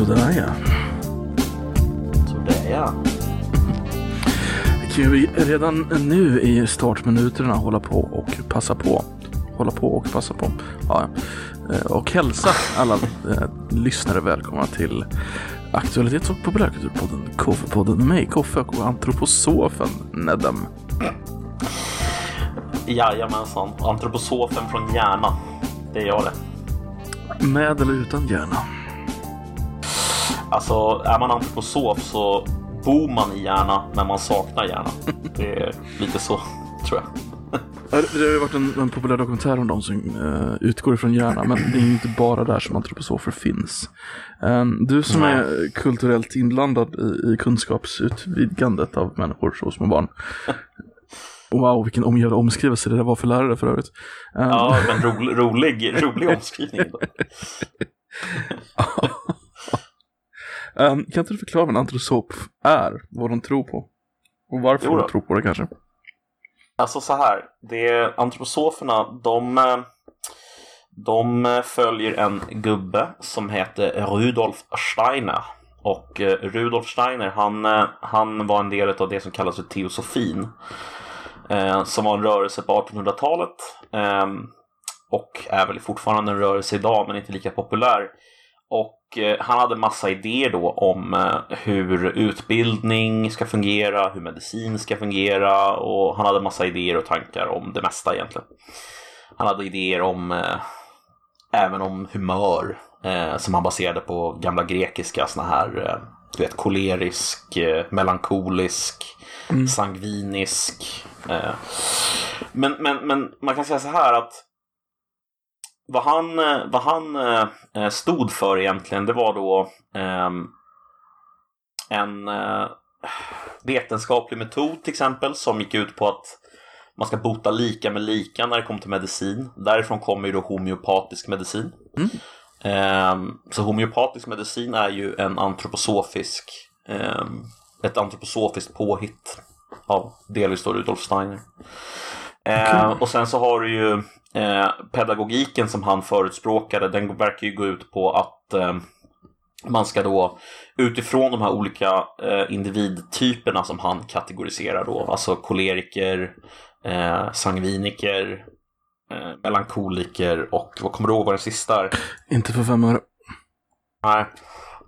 Sådär ja. Sådär ja. Kan vi redan nu i startminuterna hålla på och passa på. Hålla på och passa på. Ja, eh, och hälsa alla eh, lyssnare välkomna till Aktualitets och populärkulturpodden KF-podden med mig, Koffe och antroposofen Nedem. Jajamensan. Antroposofen från Järna. Det är jag det. Med eller utan hjärna? Alltså, är man antroposof så bor man i Järna, men man saknar Järna. Det är lite så, tror jag. Ja, Det har ju varit en, en populär dokumentär om de som eh, utgår ifrån hjärna, men det är ju inte bara där som antroposofer finns. Eh, du som Nej. är kulturellt inblandad i, i kunskapsutvidgandet av människor så små barn. Wow, vilken omgörd omskrivelse det där var för lärare för övrigt. Eh, Ja, men rolig, rolig, rolig omskrivning. eh, kan inte du förklara vad en antroposop är? Vad de tror på? Och varför de tror på det kanske? Alltså så här, det, antroposoferna, de, eh, de följer en gubbe som heter Rudolf Steiner. Och eh, Rudolf Steiner, han, eh, han var en del av det som kallas för teosofin. Eh, som var en rörelse på 1800-talet. Eh, och är väl fortfarande en rörelse idag, men inte lika populär. Och eh, han hade massa idéer då om eh, hur utbildning ska fungera, hur medicin ska fungera och han hade massa idéer och tankar om det mesta egentligen. Han hade idéer om eh, även om humör eh, som han baserade på gamla grekiska såna här eh, du vet, kolerisk, eh, melankolisk, sangvinisk. Eh. Men, men, men man kan säga så här att vad han, eh, vad han eh, stod för egentligen, det var då ehm, en eh, vetenskaplig metod till exempel som gick ut på att man ska bota lika med lika när det kommer till medicin. Därifrån kommer ju då homeopatisk medicin. Ehm, så homeopatisk medicin är ju en antroposofisk, ehm, ett antroposofiskt påhitt av delvis då Rudolf Steiner. Eh, och sen så har du ju eh, pedagogiken som han förutspråkade, den verkar ju gå ut på att eh, man ska då utifrån de här olika individtyperna som han kategoriserar då, alltså koleriker, eh, sangviniker, eh, melankoliker och vad kommer du ihåg vad den sista är? Inte för fem öre. Nej.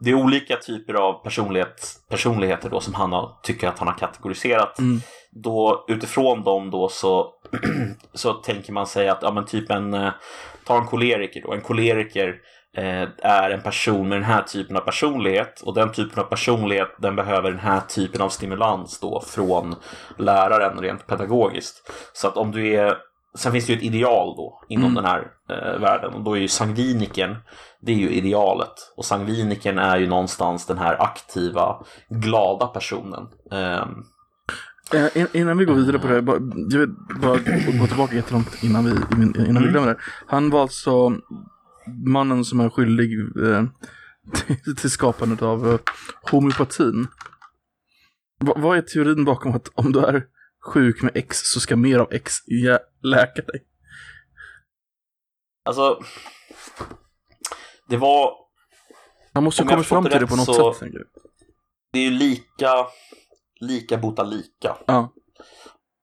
Det är olika typer av personlighet, personligheter då som han har, tycker att han har kategoriserat. Då, utifrån dem då så, så tänker man sig att ja, men typ en, eh, ta en koleriker då. En koleriker eh, är en person med den här typen av personlighet och den typen av personlighet den behöver den här typen av stimulans då från läraren rent pedagogiskt. Så att om du är Sen finns det ju ett ideal då inom den här eh, världen och då är ju sangvinikern det är ju idealet och sangvinikern är ju någonstans den här aktiva, glada personen. Eh, innan vi går vidare på det här, bara, jag vill bara gå, tillbaka jättelångt innan vi, innan Mm. vi glömmer det. Han var alltså mannen som är skyldig eh, till, till skapandet av eh, homeopatin. Va, vad är teorin bakom att om du är sjuk med X så ska mer av X läka dig? alltså, det var, Han måste ju komma fram till det på något så- sätt. tänker jag. det är ju lika, lika bota lika. Ja.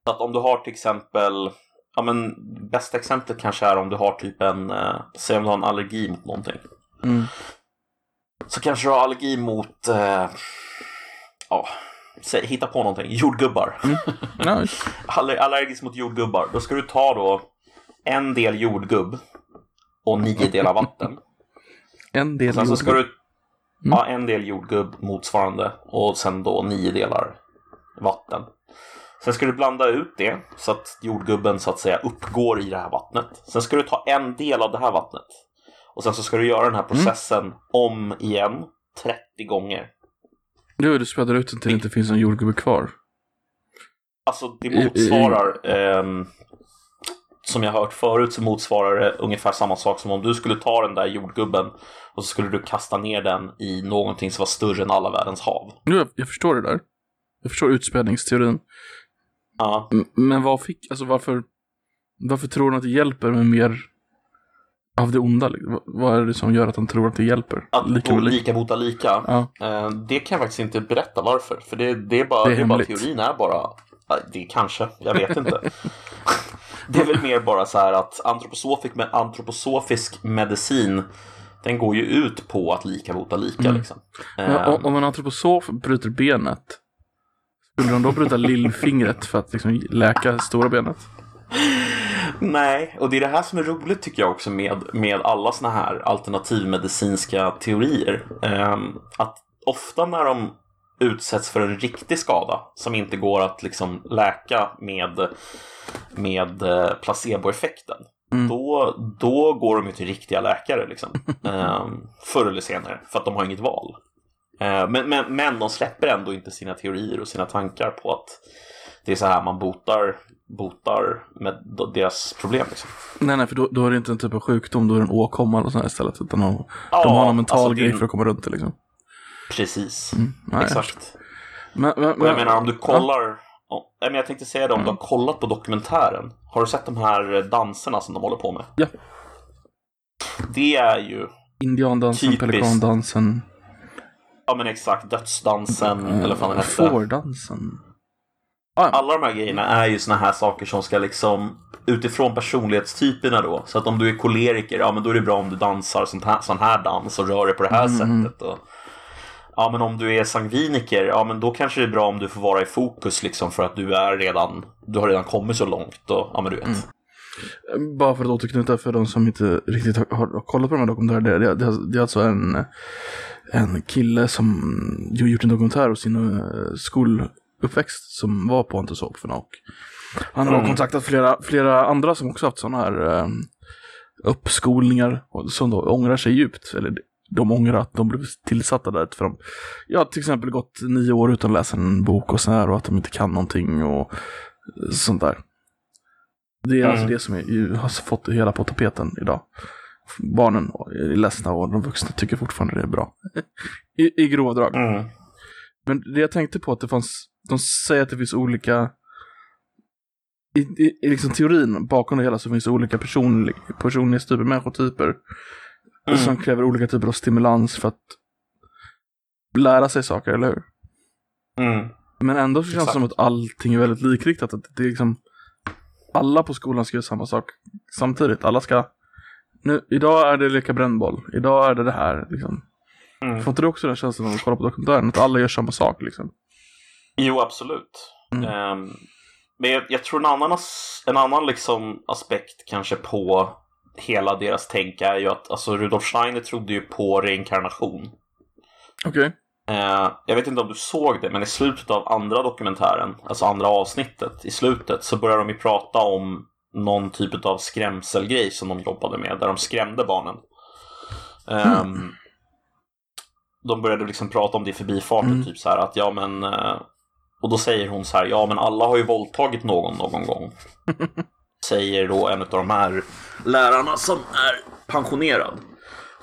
Så att om du har till exempel, ja men bästa exemplet kanske är om du har typ en, eh, säg om du har en allergi mot någonting. Mm. Så kanske du har allergi mot, eh, ja, säg, hitta på någonting, jordgubbar. Ja, Aller, allergisk mot jordgubbar. Då ska du ta då en del jordgubb och nio delar vatten. en del Sen så ska jordgubb. du ha en del jordgubb motsvarande och sen då nio delar vatten. Sen ska du blanda ut det så att jordgubben så att säga uppgår i det här vattnet. Sen ska du ta en del av det här vattnet. Och sen så ska du göra den här processen om igen 30 gånger. Jo, du späder ut den till det inte finns en jordgubbe kvar. Alltså det I- i- motsvarar, ehm, som jag hört förut, så motsvarar det ungefär samma sak som om du skulle ta den där jordgubben och så skulle du kasta ner den i någonting som var större än alla världens hav. Jo, jag, jag förstår det där. Jag förstår utspädningsteorin. Ja, Men vad fick, alltså varför, varför tror du att det hjälper med mer, Av det onda? liksom? Vad- är det som gör att han tror att det hjälper? Att Lika lika, lika. bota lika. Ja. Eh, det kan jag faktiskt inte berätta varför. För det, det är bara, Det det är är bara teorin är bara, ja, det är kanske, jag vet inte. det är väl mer bara så här att antroposofisk, med antroposofisk medicin den går ju ut på att lika bota lika Mm. liksom. Eh, om- om en antroposof bryter benet, skulle de då bryta lillfingret för att liksom läka stora benet? Nej, och det är det här som är roligt tycker jag också med, med alla såna här alternativmedicinska teorier. Ehm, att ofta när de utsätts för en riktig skada som inte går att liksom läka med, med eh, placeboeffekten. Mm. Då, då går de ju till riktiga läkare liksom. Ehm, förr eller senare, för att de har inget val. Ehm, men, men, men de släpper ändå inte sina teorier och sina tankar på att det är så här man botar, botar med deras problem. Liksom. Nej, nej, för då, då är det inte en typ av sjukdom, då är det en åkomma eller sånt istället. Utan de, Ja, de har en mental alltså, grej för att komma runt det liksom. Precis, Nej, exakt. Men, men, Och jag men- menar om du Ja. kollar, ja, men jag tänkte säga det om du har kollat på dokumentären. Har du sett de här eh, danserna som de håller på med? Ja. Det är ju, Indiandansen, pelikandansen, ja men exakt, dödsdansen eh, eller vad fan den hette. fårdansen. Ah. Alla de här grejerna är ju såna här saker som ska liksom utifrån personlighetstyperna då. Så att om du är koleriker, ja men då är det bra om du dansar sån här, sån här dans och rör dig på det här Mm. sättet. Och, ja men om du är sangviniker, ja men då kanske det är bra om du får vara i fokus liksom för att du är redan, du har redan kommit så långt och ja men du vet. Mm. Bara för att återknyta för de som inte riktigt har, har kollat på de här dokumentärerna. Det, det, det är alltså en, en kille som gjort en dokumentär om sin uh, skoluppväxt som var på antroposoferna. Och han har Mm. kontaktat flera, flera andra som också haft sådana här um, uppskolningar och som då ångrar sig djupt. Eller de ångrar att de blev tillsatta där för de, ja till exempel gått nio år utan att läsa en bok och så här och att de inte kan någonting och sånt där. Det är alltså Mm. det som ju har fått det hela på tapeten idag. Barnen är ledsna och de vuxna tycker fortfarande det är bra. I, I grova drag. Mm. Men det jag tänkte på att det fanns, de säger att det finns olika, i, i, i liksom teorin bakom det hela så finns det olika personlig, personlighetstyper, människotyper Mm. som kräver olika typer av stimulans för att lära sig saker, eller hur? Mm. Men ändå så känns det som att allting är väldigt likriktat. Att det är liksom, alla på skolan ska göra samma sak samtidigt. Alla ska, nu, idag är det leka brännboll, idag är det det här. Liksom. Mm. Får inte du också den känslan när du kollar på dokumentären? Att alla gör samma sak liksom? Jo, absolut. Mm. Ehm, men jag, jag tror en annan, as- en annan liksom aspekt kanske på hela deras tänk är ju att alltså, Rudolf Steiner trodde ju på reinkarnation. Okej. Eh, jag vet inte om du såg det, men i slutet av andra dokumentären, alltså andra avsnittet, i slutet så börjar de ju prata om någon typ av skrämselgrej som de jobbade med, där de skrämde barnen. Ehm, De började liksom prata om det i förbifarten, Mm. typ så här att ja men eh, och då säger hon så här, ja men alla har ju våldtagit någon någon gång. säger då en av de här lärarna som är pensionerad.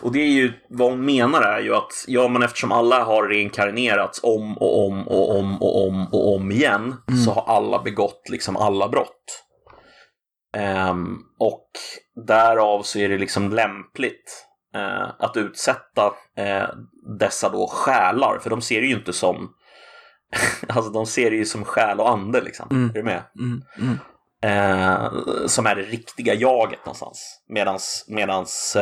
Och det är ju, vad hon menar är ju att, ja men eftersom alla har reinkarnerats om och om och om och om och om igen så har alla begått liksom alla brott. Ehm, och därav så är det liksom lämpligt eh, att utsätta eh, dessa då själar, för de ser det ju inte som Alltså de ser det ju som själ och ande liksom. Mm. Är du med? Mm, mm. eh, som är det riktiga jaget någonstans. Medans, medans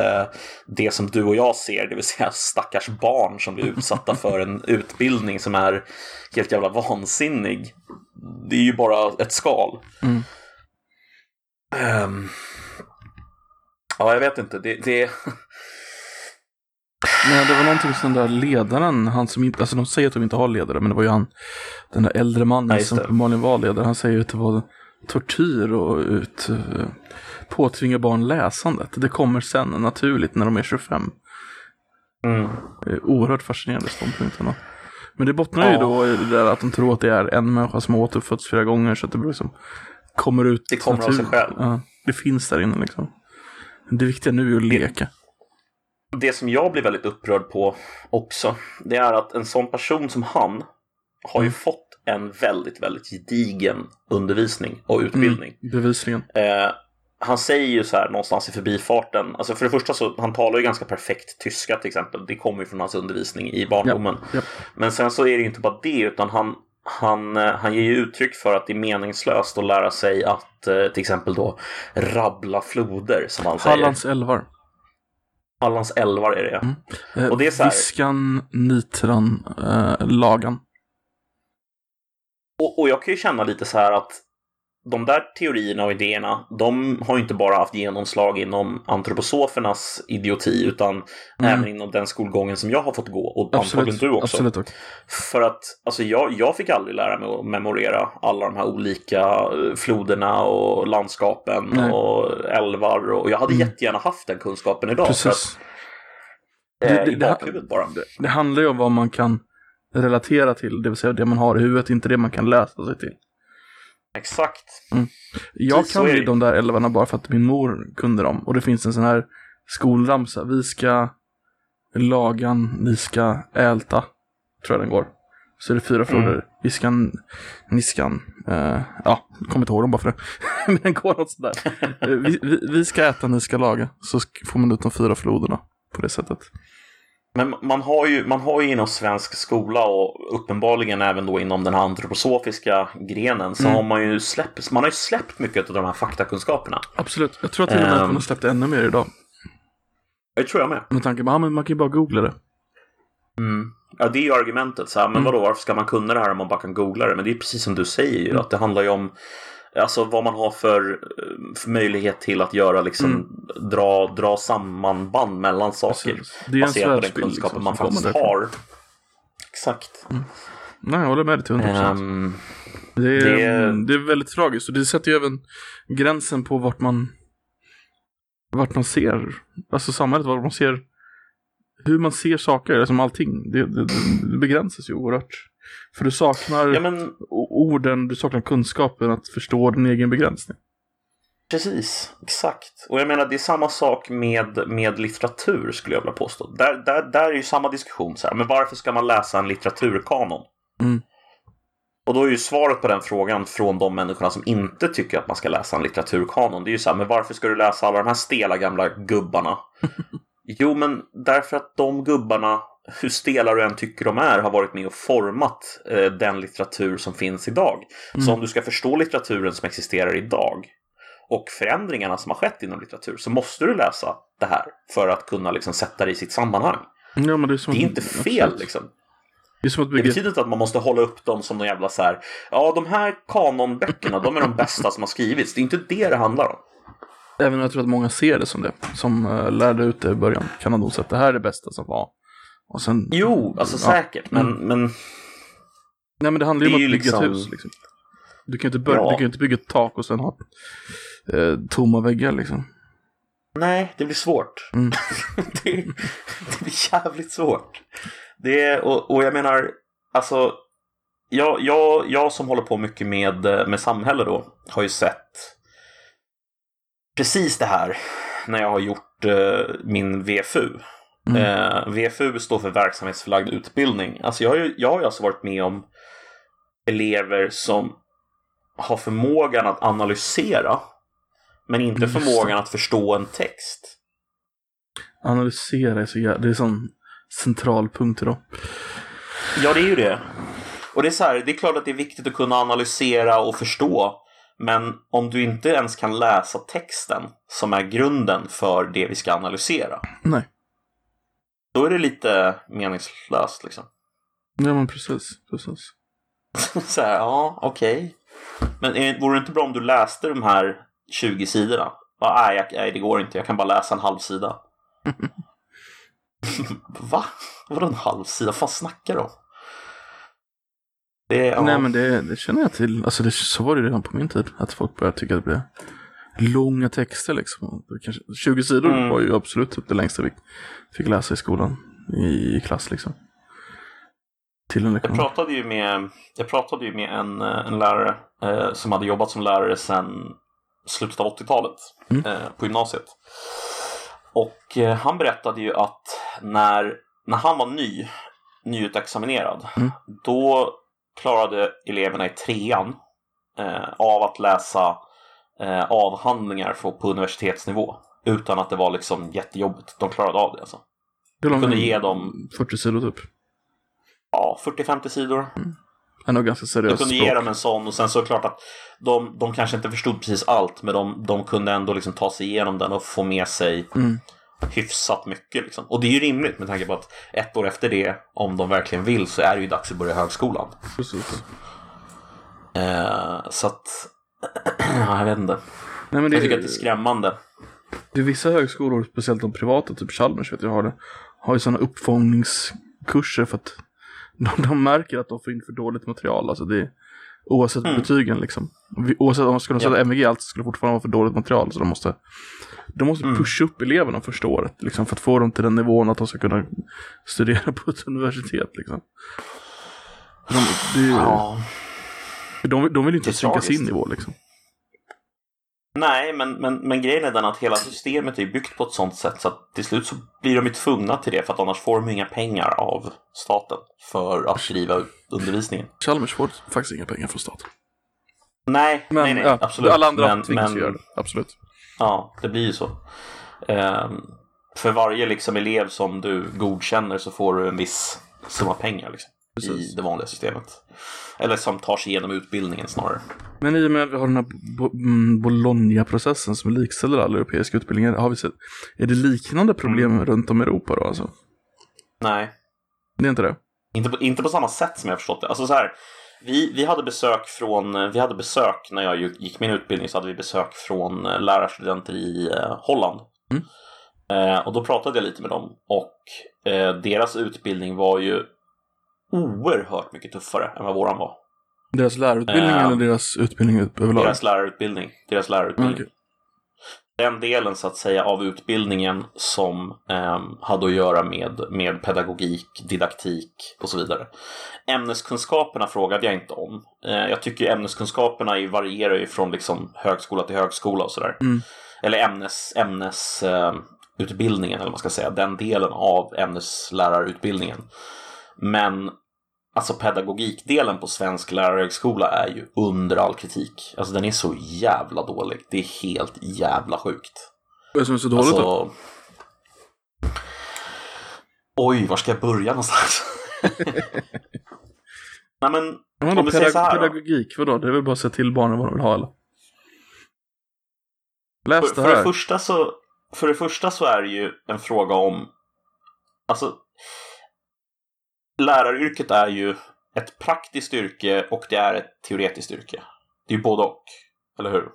det som du och jag ser, det vill säga stackars barn som blir utsatta för en utbildning som är helt jävla vansinnig. Det är ju bara ett skal. Ehm, ja, jag vet inte. Det, det... Nej, det var någonting som den där ledaren, han som inte, alltså de säger att de inte har ledare, men det var ju han, den där äldre mannen just som uppenbarligen var ledare, han säger ju att det var tortyr och ut, eh, påtvinga barn läsandet. Det kommer sen naturligt när de är 25. Mm. Oerhört fascinerande ståndpunkterna. Men det bottnar ju Ja. då i det där att de tror att det är en människa som har återuppfötts flera gånger så att det liksom kommer ut Det kommer av sig själv. Ja, det finns där inne liksom. Det viktiga nu är att leka. Det som jag blir väldigt upprörd på också, det är att en sån person som han har ju fått en väldigt, väldigt gedigen undervisning och utbildning. Bevisligen. Eh, han säger ju så här någonstans i förbifarten, alltså för det första så han talar ju ganska perfekt tyska till exempel. Det kommer ju från hans undervisning i barndomen. Ja, ja. Men sen så är det inte bara det utan han, han, eh, han ger ju uttryck för att det är meningslöst att lära sig att eh, till exempel då rabbla floder som han säger. Hallands älvar. Hallands älvar är det. Mm. Eh, Och det är så här- Viskan, Nitran, eh, Lagan. Och, och jag kan ju känna lite så här att de där teorierna och idéerna, de har ju inte bara haft genomslag inom antroposofernas idioti, utan även inom den skolgången som jag har fått gå, och antagligen du också. Absolut. För att alltså, jag, jag fick aldrig lära mig att memorera alla de här olika eh, floderna och landskapen Nej. och älvar. Och jag hade Mm. jättegärna haft den kunskapen idag. För att, Precis. eh, Det- det- I det- bakhuvudet bara. Det handlar ju om vad man kan relatera till, det vill säga det man har i huvudet, inte det man kan läsa sig till. Exakt. Jag Precis, så kan ju de där älvarna bara för att min mor kunde dem. Och det finns en sån här skolramsa. Vi ska Lagan, ni ska Älta. Tror jag den går. Så är det fyra floder. Mm. Viskan, Niskan. Eh, ja, jag kommer inte ihåg dem bara för det. Men den går något sådär. Eh, vi, vi, vi ska äta, ni ska laga. Så får man ut de fyra floderna på det sättet. Men man har, ju, man har ju inom svensk skola och uppenbarligen även då inom den här antroposofiska grenen så Mm. har man ju släppt, man har ju släppt mycket av de här faktakunskaperna. Absolut. Jag tror att till och med att Ehm. man har släppt ännu mer idag. Det tror jag med. Med tanke på att man kan ju bara googla det. Mm. Ja, det är ju argumentet. Så här, men Mm. vadå, varför ska man kunna det här om man bara kan googla det? Men det är precis som du säger ju, Mm. att det handlar ju om alltså, vad man har för, eh, för möjlighet till att göra, liksom, dra, dra sammanband mellan saker. Mm. Precis. Det är Baserat på den svärdsbild, kunskapen liksom, man faktiskt har. Exakt. Nej, jag håller med dig till 100%. Ehm, Det är, Det- det är väldigt tragiskt och det sätter ju även gränsen på vart man vart man ser, alltså samhället, vart man ser hur man ser saker, som allting, det, det, det begränsas ju oerhört. För du saknar ja, men orden, du saknar kunskapen att förstå din egen begränsning. Precis, exakt. Och jag menar det är samma sak med, med litteratur skulle jag vilja påstå. Där, där, där är ju samma diskussion. Så här, men varför ska man läsa en litteraturkanon? Mm. Och då är ju svaret på den frågan från de människorna som inte tycker att man ska läsa en litteraturkanon. Det är ju så här, men varför ska du läsa alla de här stela gamla gubbarna? jo, men därför att de gubbarna, hur stela du än tycker de är, har varit med och format eh, den litteratur som finns idag. Så om du ska förstå litteraturen som existerar idag och förändringarna som har skett inom litteratur så måste du läsa det här för att kunna liksom sätta det i sitt sammanhang. Ja, det är, som Det är inte fel absolut. liksom. Det att Det bygga, betyder inte att man måste hålla upp dem som de jävla så här. Ja, de här kanonböckerna, de är de bästa som har skrivits. Det är inte det det handlar om. även om jag tror att många ser det som det, som uh, lärde ut det i början, kan ha nog sett det här är det bästa som var. Och sen, Jo, alltså Ja. säkert, men, men nej men det handlar ju det om att bygga ett liksom- hus liksom. Du kan ju inte, börja, Ja. du kan ju inte bygga ett tak och sen ha eh, tomma väggar liksom. nej, det blir svårt. Mm. det, det blir jävligt svårt. Det, och, och jag menar, alltså, jag, jag, jag som håller på mycket med, eh, med samhälle då, har ju sett precis det här när jag har gjort eh, min VFU. Mm. Eh, VFU står för verksamhetsförlagd utbildning. Alltså jag, har ju, jag har ju alltså varit med om elever som har förmågan att analysera men inte det. förmågan att förstå en text. Analysera är så jävla, det är sån central punkt idag. Ja, det är ju det. Och det är så här, det är klart att det är viktigt att kunna analysera och förstå. Men om du inte ens kan läsa texten som är grunden för det vi ska analysera. Nej, Då är det lite meningslöst liksom. ja men precis, precis. så här, ja, okej. Men är, vore det inte bra om du läste de här 20 sidorna? Ja, nej, jag, nej, det går inte. Jag kan bara läsa en halv sida. Va? Vadå en halv sida? Vad fan snackar du om? Det, ja. Nej men det, det känner jag till, alltså det, så var det redan på min tid, att folk började tycka att det blev långa texter liksom. Kanske, 20 sidor Mm. var ju absolut typ det längsta vi fick läsa i skolan, i, i klass liksom. Till en Jag pratade ju med, jag pratade ju med en, eh, en lärare eh, som hade jobbat som lärare sedan slutet av 80-talet Mm. eh, på gymnasiet. Och eh, han berättade ju att när, när han var ny, nyutexaminerad, Mm. då klarade eleverna i trean eh, av att läsa eh, avhandlingar på, på universitetsnivå. Utan att det var liksom jättejobbigt. De klarade av det alltså. Hur lång kunde ge dem- 40 sidor typ. Ja, 40-50 sidor. Ändå ganska Du seriöst kunde språk. ge dem en sån och sen så är det klart att de, de kanske inte förstod precis allt men de, de kunde ändå liksom ta sig igenom den och få med sig Mm. hyfsat mycket. Liksom. Och det är ju rimligt med tanke på att ett år efter det, om de verkligen vill, så är det ju dags att börja högskolan. Precis. Eh, så att, ja, jag vet inte. Nej, men det, Jag tycker att det är skrämmande. det är vissa högskolor, speciellt de privata, typ Chalmers vet jag har det, har ju sådana uppfångningskurser för att de, de märker att de får in för dåligt material. Alltså det oavsett Mm. betygen liksom. Oavsett om de skulle sätta Ja. MVG allt så skulle det fortfarande vara för dåligt material. Så de måste, de måste Mm. pusha upp eleverna första året. Liksom, för att få dem till den nivån att de ska kunna studera på ett universitet. Liksom. De, det, är- Ja. de, de vill ju inte sänka sin nivå liksom. Nej, men, men, men grejen är den att hela systemet är byggt på ett sånt sätt så att till slut så blir de ju tvungna till det för att annars får de inga pengar av staten för att driva undervisningen. Chalmers får faktiskt inga pengar från staten. Nej, Men nej, nej, ja, absolut. alla andra men, tvingas men, göra det. Absolut. Ja, det blir ju så. Ehm, för varje liksom elev som du godkänner så får du en viss summa pengar liksom, Precis. i det vanliga systemet. Eller som tar sig igenom utbildningen snarare. Men i och med att vi har den här mm, Bologna-processen som likställer alla europeiska utbildningar, har vi sett, är det liknande problem Mm. runt om i Europa då alltså? Nej, Det är inte det? Inte på, inte på samma sätt som jag har förstått det. Alltså så här, vi, vi hade besök från, vi hade besök när jag gick min utbildning så hade vi besök från eh, lärarstudenter i eh, Holland. Mm. Eh, och då pratade jag lite med dem och eh, deras utbildning var ju oerhört mycket tuffare än vad våran var. Deras lärarutbildning Ja. eller deras utbildning ut- överlag? Deras lärarutbildning. Deras lärarutbildning. Okej. Den delen så att säga av utbildningen som ehm, hade att göra med, med pedagogik, didaktik och så vidare. Ämneskunskaperna frågade jag inte om. Eh, jag tycker ämneskunskaperna ju varierar ju från liksom högskola till högskola och sådär. Mm. Eller ämnes, ämnes ehm, utbildningen eller vad man ska säga, den delen av ämneslärarutbildningen. Men alltså pedagogikdelen på svensk lärarhögskola är ju under all kritik. Alltså den är så jävla dålig. Det är helt jävla sjukt. Vad är det som är så dåligt då? Alltså... Oj, var ska jag börja någonstans? Nej men, Men om vi säger så här då. pedagogik, vadå? Det är väl bara att säga till barnen vad de vill ha eller? Läs För, det för, det här. första så, för det första så är det ju en fråga om... Alltså, läraryrket är ju ett praktiskt yrke och det är ett teoretiskt yrke. Det är ju både och, eller hur?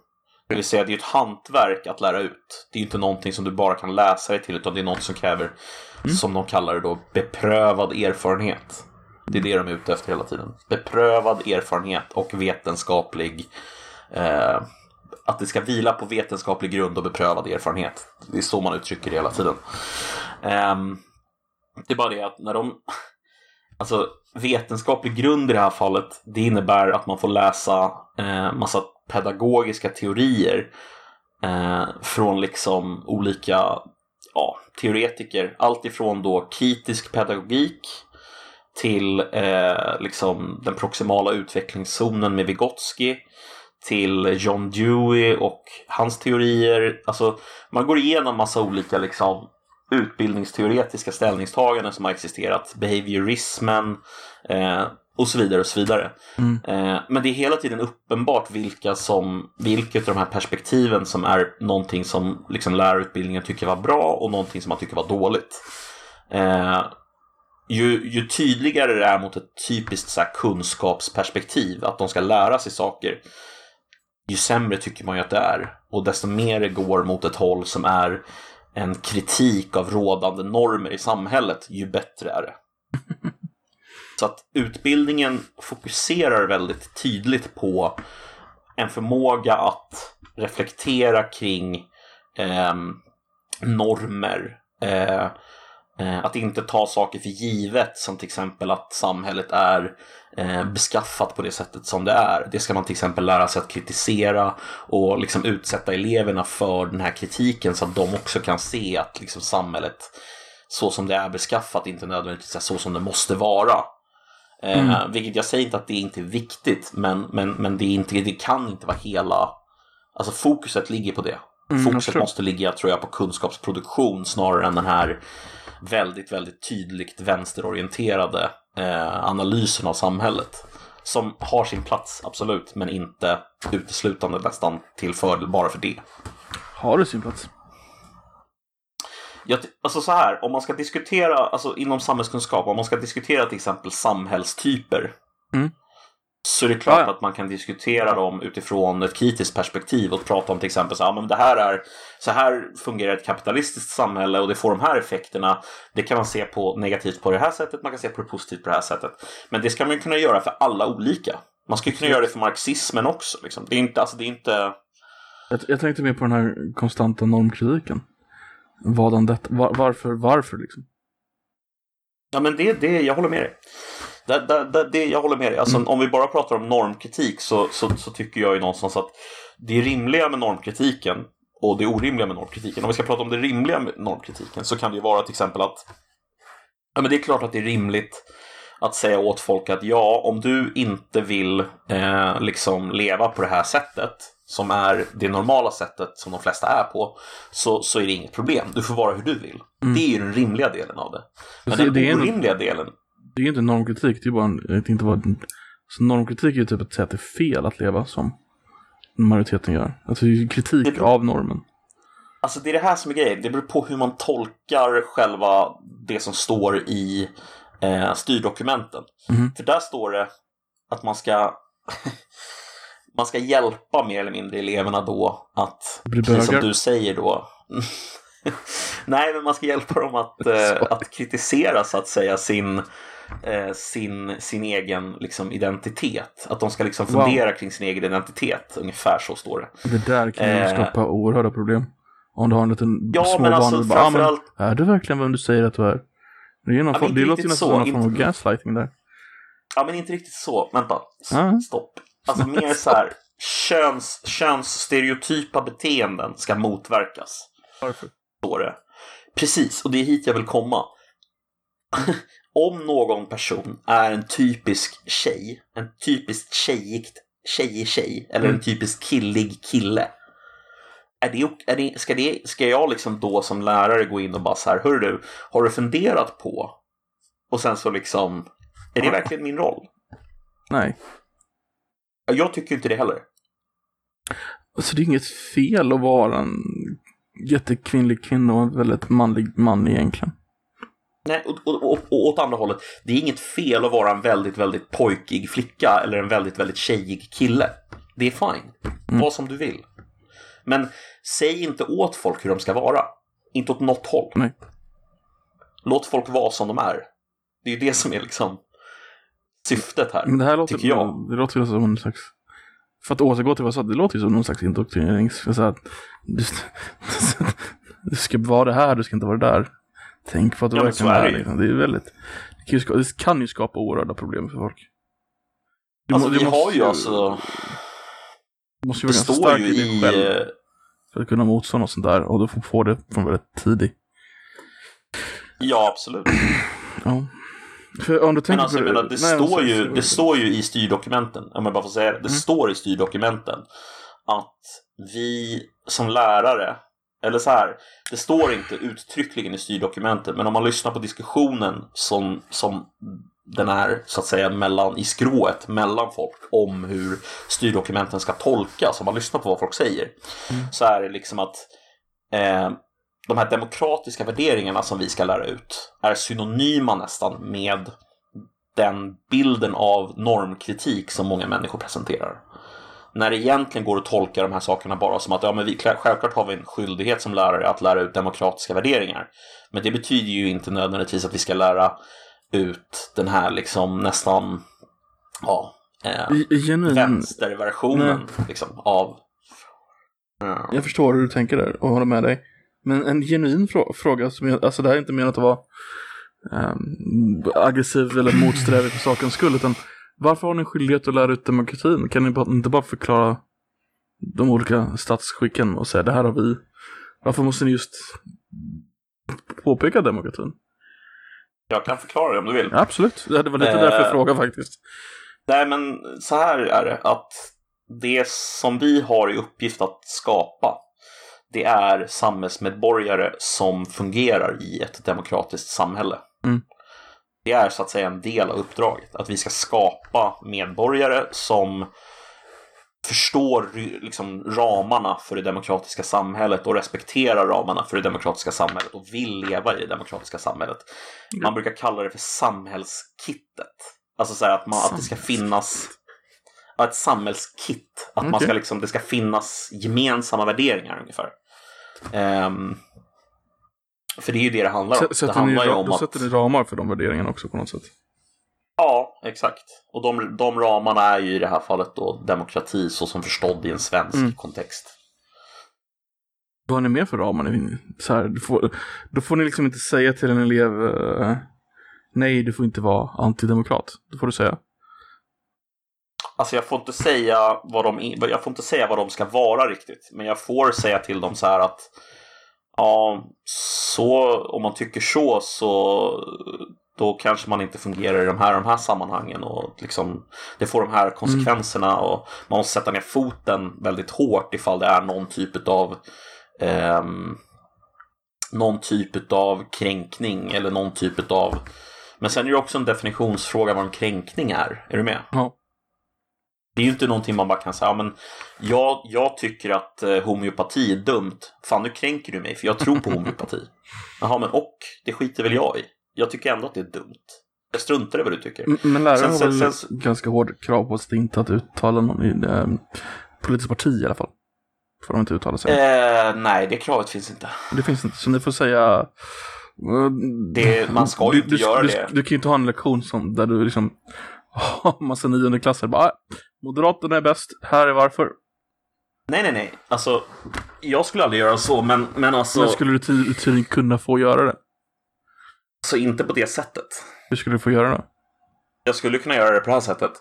Det vill säga, det är ett hantverk att lära ut. Det är inte någonting som du bara kan läsa dig till, utan det är något som kräver, som de kallar det då, beprövad erfarenhet. Det är det de är ute efter hela tiden. Beprövad erfarenhet och vetenskaplig eh, att det ska vila på vetenskaplig grund och beprövad erfarenhet. Det är så man uttrycker det hela tiden. Ehm, det är bara det att när de... Alltså vetenskaplig grund i det här fallet, det innebär att man får läsa eh, massa pedagogiska teorier eh, från liksom olika ja, teoretiker. Allt ifrån då kritisk pedagogik till eh, liksom den proximala utvecklingszonen med Vygotsky till John Dewey och hans teorier. Alltså, man går igenom massa olika liksom, utbildningsteoretiska ställningstaganden som har existerat. Behaviorismen eh, och så vidare och så vidare. Mm. Eh, men det är hela tiden uppenbart vilka som, vilket av de här perspektiven som är någonting som liksom, lärarutbildningen tycker var bra och någonting som man tycker var dåligt. Eh, ju, ju tydligare det är mot ett typiskt så här, kunskapsperspektiv, att de ska lära sig saker, ju sämre tycker man ju att det är. Och desto mer det går mot ett håll som är en kritik av rådande normer i samhället, ju bättre är det. Så att utbildningen fokuserar väldigt tydligt på en förmåga att reflektera kring ehm, normer. Eh, eh, att inte ta saker för givet som till exempel att samhället är eh, beskaffat på det sättet som det är. Det ska man till exempel lära sig att kritisera och liksom utsätta eleverna för den här kritiken så att de också kan se att liksom samhället så som det är beskaffat inte nödvändigtvis så som det måste vara. Eh, Vilket jag säger inte att det inte är viktigt men, men, men det, är inte, det kan inte vara hela Alltså fokuset ligger på det. Mm, Fokuset måste ligga, tror jag, på kunskapsproduktion snarare än den här väldigt, väldigt tydligt vänsterorienterade eh, analysen av samhället. Som har sin plats, absolut, men inte uteslutande nästan till fördel bara för det. Har du sin plats? Jag, alltså så här, om man ska diskutera, alltså inom samhällskunskap, om man ska diskutera till exempel samhällstyper. Mm. Så är det klart Ja, ja. att man kan diskutera dem utifrån ett kritiskt perspektiv och prata om till exempel så här, men det här är, så här fungerar ett kapitalistiskt samhälle och det får de här effekterna. Det kan man se på negativt på det här sättet, man kan se på det positivt på det här sättet. Men det ska man ju kunna göra för alla olika. Man ska ju kunna göra det för marxismen också. Liksom. Det är inte, alltså det är inte... Jag, jag tänkte mer på den här konstanta normkritiken. Vadan detta, var, varför, varför liksom? Ja, men det, det, jag håller med dig. Det, det, det, det, jag håller med dig. Alltså, Om vi bara pratar om normkritik så, så, så tycker jag ju någonstans att det rimliga med normkritiken och det orimliga med normkritiken. Om vi ska prata om det rimliga med normkritiken så kan det ju vara till exempel att ja, men det är klart att det är rimligt att säga åt folk att ja, om du inte vill eh, liksom leva på det här sättet som är det normala sättet som de flesta är på så, så är det inget problem. Du får vara hur du vill. Det är ju den rimliga delen av det. Men Alltså, den det är en- orimliga delen Det är ju inte normkritik, det är bara en, inte vad, så normkritik är ju typ att säga att det är fel att leva som majoriteten gör. Alltså det är ju kritik beror- av normen. Alltså det är det här som är grejen. Det beror på hur man tolkar själva det som står i eh, styrdokumenten. Mhm. För där står det att man ska man ska hjälpa mer eller mindre eleverna då att, Bli precis som du säger då. Nej, men man ska hjälpa dem att, eh, att kritisera så att säga sin, eh, sin, sin egen liksom, identitet. Att de ska liksom Wow. fundera kring sin egen identitet. Ungefär så står det. Det där kan ju Eh. skapa oerhörda problem. Om du har en liten Ja, små men alltså, barn ah, men, framförallt- är du verkligen vem du säger att du är? Det, är någon Ja, form, det låter ju nästan så, som någon form av gaslighting där. Ja, men inte riktigt så. Vänta. Ja. Stopp. Alltså mer så här, köns, könsstereotypa beteenden ska motverkas. Varför? Står det. Precis, och det är hit jag vill komma. Om någon person är en typisk tjej, en typiskt tjejigt, tjejig tjej, eller en Mm. typisk killig kille. Är det, är det, ska, det, ska jag liksom då som lärare gå in och bara så här, hör du, har du funderat på? Och sen så liksom, är det verkligen min roll? Nej. Ja, Jag tycker inte det heller. Alltså det är inget fel att vara en jättekvinnlig kvinna och en väldigt manlig man egentligen. Nej, och, och, och, och åt andra hållet, det är inget fel att vara en väldigt, väldigt pojkig flicka eller en väldigt, väldigt tjejig kille. Det är fine. Mm. Var som du vill. Men säg inte åt folk hur de ska vara. Inte åt något håll. Nej. Låt folk vara som de är. Det är ju det som är liksom syftet här. Det här låter, tycker jag. Det låter ju som en slags... För att återgå till vad jag sa, det låter ju som någon slags indoktrinering. Så så att, du, du ska vara det här, du ska inte vara det där. Tänk på att du Ja, verkligen är är det liksom. Det är väldigt... Det kan ju, skapa, det kan ju skapa oerhörda problem för folk. Du Alltså må- vi har ju alltså, Du måste ju det vara ganska stark i dig själv eh, för att kunna motstå något sånt där. Och du får få det från väldigt tidigt. Ja, absolut. Ja. För om du tänker Men alltså, på jag menar, det, Nej, står ju, det står ju i styrdokumenten, om jag bara får säga det, det Mm. står i styrdokumenten att vi som lärare, eller så här, det står inte uttryckligen i styrdokumenten, men om man lyssnar på diskussionen som, som den är så att säga mellan, i skrået mellan folk om hur styrdokumenten ska tolkas, om man lyssnar på vad folk säger, Mm. så är det liksom att eh, de här demokratiska värderingarna som vi ska lära ut är synonyma nästan med den bilden av normkritik som många människor presenterar. När det egentligen går att tolka de här sakerna bara som att ja, men vi, självklart har vi en skyldighet som lärare att lära ut demokratiska värderingar. Men det betyder ju inte nödvändigtvis att vi ska lära ut den här liksom nästan ja, eh, genuin... vänsterversionen liksom, av... Ja. Jag förstår hur du tänker där och håller med dig. Men en genuin frå- fråga, som jag, alltså det här är inte menat att vara ehm, aggressiv eller motsträvig för sakens skull, utan varför har ni skyldighet att lära ut demokratin? Kan ni inte bara förklara de olika statsskicken och säga det här har vi? Varför måste ni just påpeka demokratin? Jag kan förklara det om du vill. Ja, absolut, det var lite Eh. därför jag frågade faktiskt. Nej, men så här är det att det som vi har i uppgift att skapa det är samhällsmedborgare som fungerar i ett demokratiskt samhälle. Mm. Det är så att säga en del av uppdraget. Att vi ska skapa medborgare som förstår liksom, ramarna för det demokratiska samhället och respekterar ramarna för det demokratiska samhället och vill leva i det demokratiska samhället. Man brukar kalla det för samhällskittet. Alltså så här att, man, att det ska finnas ett samhällskit. Att man Okej. ska liksom, det ska finnas gemensamma värderingar ungefär. Ehm, för det är ju det det handlar om. S- Det handlar ju om då att... sätter ni ramar för de värderingarna också på något sätt. Ja, exakt. Och de, de ramarna är ju i det här fallet då demokrati så som förstådd i en svensk Mm. kontext. Vad har ni mer för ramar? Så här, du får, då får ni liksom inte säga till en elev eh, Nej, du får inte vara antidemokrat. Då får du säga. Alltså jag får inte säga vad de, jag får inte säga vad de ska vara riktigt. Men jag får säga till dem så här att ja, så om man tycker så så då kanske man inte fungerar i de här, de här sammanhangen och liksom det får de här konsekvenserna och man måste sätta ner foten väldigt hårt ifall det är någon typ av ehm, någon typ av kränkning eller någon typ av men sen är det också en definitionsfråga vad en kränkning är. Är du med? Ja. Det är ju inte någonting man bara kan säga, "Ja, men jag, jag tycker att eh, homeopati är dumt. Fan, nu kränker du mig för jag tror på homeopati. Jaha, men och? Det skiter väl jag i. Jag tycker ändå att det är dumt. Jag struntar i vad du tycker. M- Men läraren Sen- har väl sen- ganska hård krav på sig inte att uttala någon i eh, politiskt parti i alla fall. Får de inte uttala sig. Eh, nej, det kravet finns inte. Det finns inte, så ni får säga... eh, Det- man ska ju du, inte du, göra du, det. Du kan ju inte ha en lektion som, där du liksom har massa niondeklassare bara "Ah, Moderaterna är bäst, här är varför. Nej, nej, nej. Alltså, jag skulle aldrig göra så, men, men alltså, Men skulle du ty- tydligen kunna få göra det? så inte på det sättet. Hur skulle du få göra det? Jag skulle kunna göra det på det här sättet.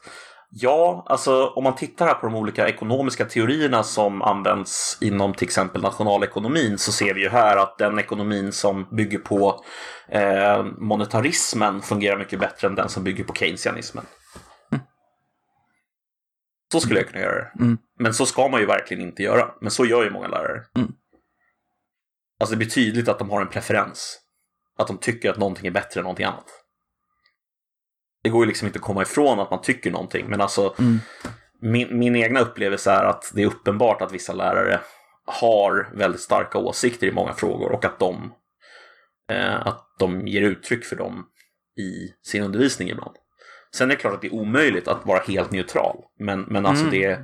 Ja, alltså om man tittar här på de olika ekonomiska teorierna som används inom till exempel nationalekonomin så ser vi ju här att den ekonomin som bygger på eh, monetarismen fungerar mycket bättre än den som bygger på keynesianismen. Så skulle jag kunna göra det. Mm. Men så ska man ju verkligen inte göra. Men så gör ju många lärare. Mm. Alltså det blir tydligt att de har en preferens. Att de tycker att någonting är bättre än någonting annat. Det går ju liksom inte att komma ifrån att man tycker någonting. Men alltså Mm. min, min egna upplevelse är att det är uppenbart att vissa lärare har väldigt starka åsikter i många frågor och att de, eh, att de ger uttryck för dem i sin undervisning ibland. Sen är det klart att det är omöjligt att vara helt neutral. Men, men alltså Mm. det,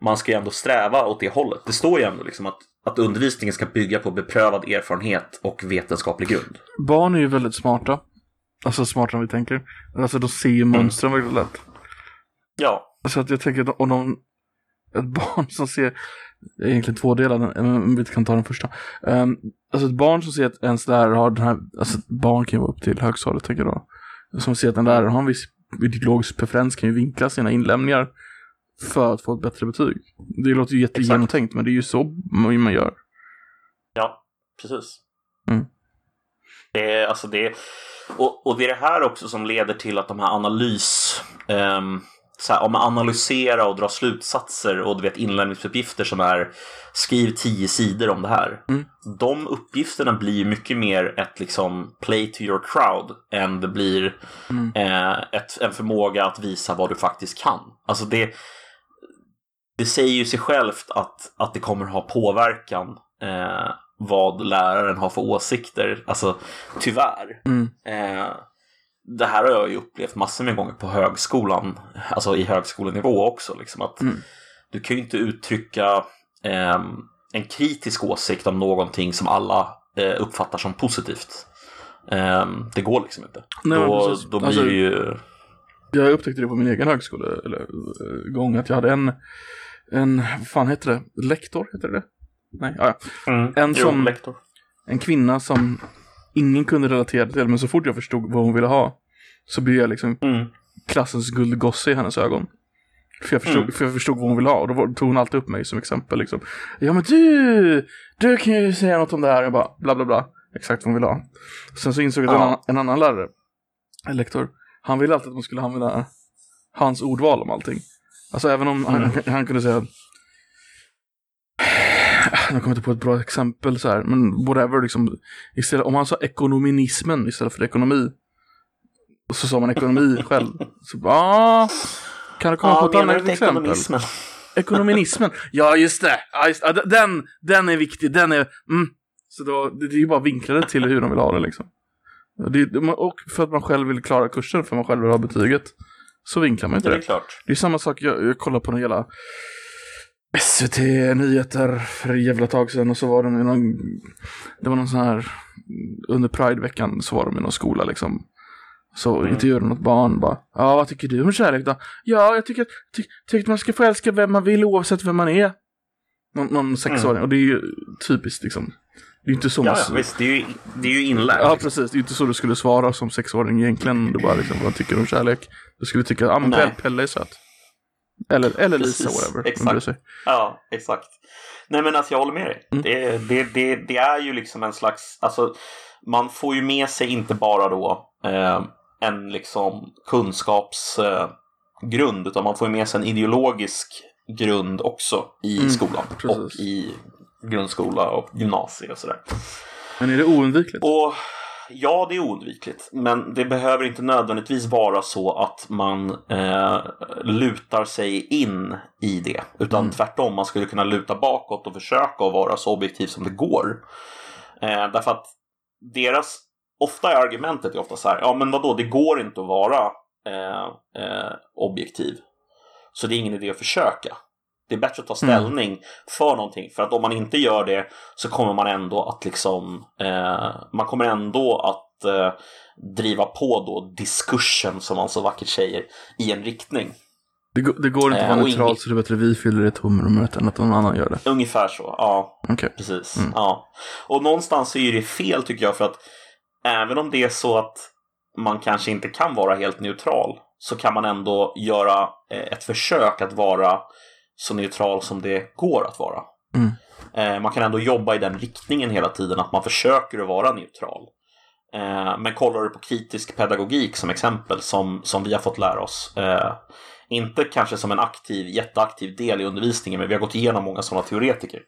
man ska ju ändå sträva åt det hållet. Det står ju ändå liksom att, att undervisningen ska bygga på beprövad erfarenhet och vetenskaplig grund. Barn är ju väldigt smarta. Alltså smartare än vi tänker. Alltså de ser ju Mm. mönstren väldigt lätt. Ja, Alltså att jag tänker att om de, ett barn som ser, det är egentligen två delar, men vi kan ta den första. Um, alltså ett barn som ser att ens lärare har den här, alltså barn kan ju vara upp till högstadiet tänker jag då. Som ser att en lärare har en viss ideologisk preferens kan ju vinkla sina inlämningar för att få ett bättre betyg. Det låter ju jättegenomtänkt men det är ju så man gör. Ja, precis. Mm. Det är, alltså det, och, och det är det här också som leder till att de här analys... ehm, så här, om man analyserar och drar slutsatser och du vet inlämningsuppgifter som är skriv tio sidor om det här. Mm. De uppgifterna blir mycket mer ett liksom play to your crowd än det blir Mm. eh, ett, en förmåga att visa vad du faktiskt kan. Alltså det, det säger ju sig självt att, att det kommer ha påverkan eh, vad läraren har för åsikter. Alltså tyvärr. Mm. Eh, det här har jag ju upplevt massor med gånger på högskolan, alltså i högskolenivå också. Liksom, att Mm. Du kan ju inte uttrycka ehm, en kritisk åsikt om någonting som alla eh, uppfattar som positivt. Ehm, det går liksom inte. Nej, då, då blir Alltså- det ju... Jag upptäckte det på min egen högskola, eller eh, att jag hade en, en, vad fan heter det, lektor, heter det Nej, ja. Mm. En Jo, som- lektor. en kvinna som ingen kunde relatera till, men så fort jag förstod vad hon ville ha så blev jag liksom Mm. klassens guldgosse i hennes ögon. För jag, förstod, Mm. för jag förstod vad hon ville ha och då var- tog hon alltid upp mig som exempel liksom. Ja men du, du kan ju säga något om det här. Jag bara bla bla bla. Exakt vad hon ville ha. Sen så insåg jag att en, Ja. annan, en annan lärare, en lektor, han ville alltid att man skulle använda hans ordval om allting. Alltså även om han, han kunde säga jag kommer inte på ett bra exempel så här, men whatever liksom. Istället, om han sa ekonominismen istället för ekonomi. Så sa man ekonomi själv. Så ah, kan du komma Ja, på ett annat exempel? ekonomismen? Ekonominismen. Ja, just det. Ja, just, ja, den, den är viktig. Den är... Mm. Så då, det, det är ju bara vinklade till hur de vill ha det liksom. Det, det- och för att man själv vill klara kursen, för att man själv vill ha betyget. Så vinklar man inte Det det. är klart. Det är samma sak, jag, jag kollar på någon jävla SVT Nyheter för ett jävla tag sedan och så var de i någon, det var någon sån här, under Pride-veckan så var de i någon skola liksom. Så Mm. intervjuade de något barn bara, ja vad tycker du om kärlek då? Ja, jag tycker, ty, tycker att man ska få älska vem man vill oavsett vem man är. Någon, någon sexåring, och det är ju typiskt liksom. Det är ju inte så man... Mm. Ja, ja, visst. Det är ju, det är ju inlärt. Ja, liksom. precis. Det är inte så du skulle svara som sexåring egentligen. Du bara liksom, vad tycker du om kärlek? Du skulle tycka, ja men Nej. Pelle, Pelle är söt. Eller, eller Lisa, Precis, whatever. Exakt. Ja, exakt. Nej men alltså jag håller med dig. Mm. Det, det, det, det är ju liksom en slags, alltså man får ju med sig inte bara då eh, en liksom kunskapsgrund eh, utan man får ju med sig en ideologisk grund också i Mm, skolan precis. och i grundskola och gymnasie och sådär. Men är det oundvikligt? Och ja, det är oundvikligt. Men det behöver inte nödvändigtvis vara så att man eh, lutar sig in i det. Utan Mm. tvärtom, man skulle kunna luta bakåt och försöka att vara så objektiv som det går. Eh, därför att deras, ofta är argumentet är ofta så här, ja men vadå, det går inte att vara eh, eh, objektiv. Så det är ingen idé att försöka. Det är bättre att ta Mm. ställning för någonting. För att om man inte gör det så kommer man ändå att liksom eh, man kommer ändå att eh, driva på då diskursen som man så vackert säger i en riktning. Det, går- det går inte att Eh, vara och neutralt så det är bättre vi fyller det tomrummet än att någon annan gör det. Ungefär så, ja. Okej. Precis. Mm. Ja. Och någonstans är det fel tycker jag för att även om det är så att man kanske inte kan vara helt neutral så kan man ändå göra eh, ett försök att vara så neutral som det går att vara. Mm. Eh, Man kan ändå jobba i den riktningen hela tiden, att man försöker att vara neutral. Eh, Men kollar du på kritisk pedagogik som exempel, som, som vi har fått lära oss, eh, inte kanske som en aktiv, jätteaktiv del i undervisningen, men vi har gått igenom många sådana teoretiker,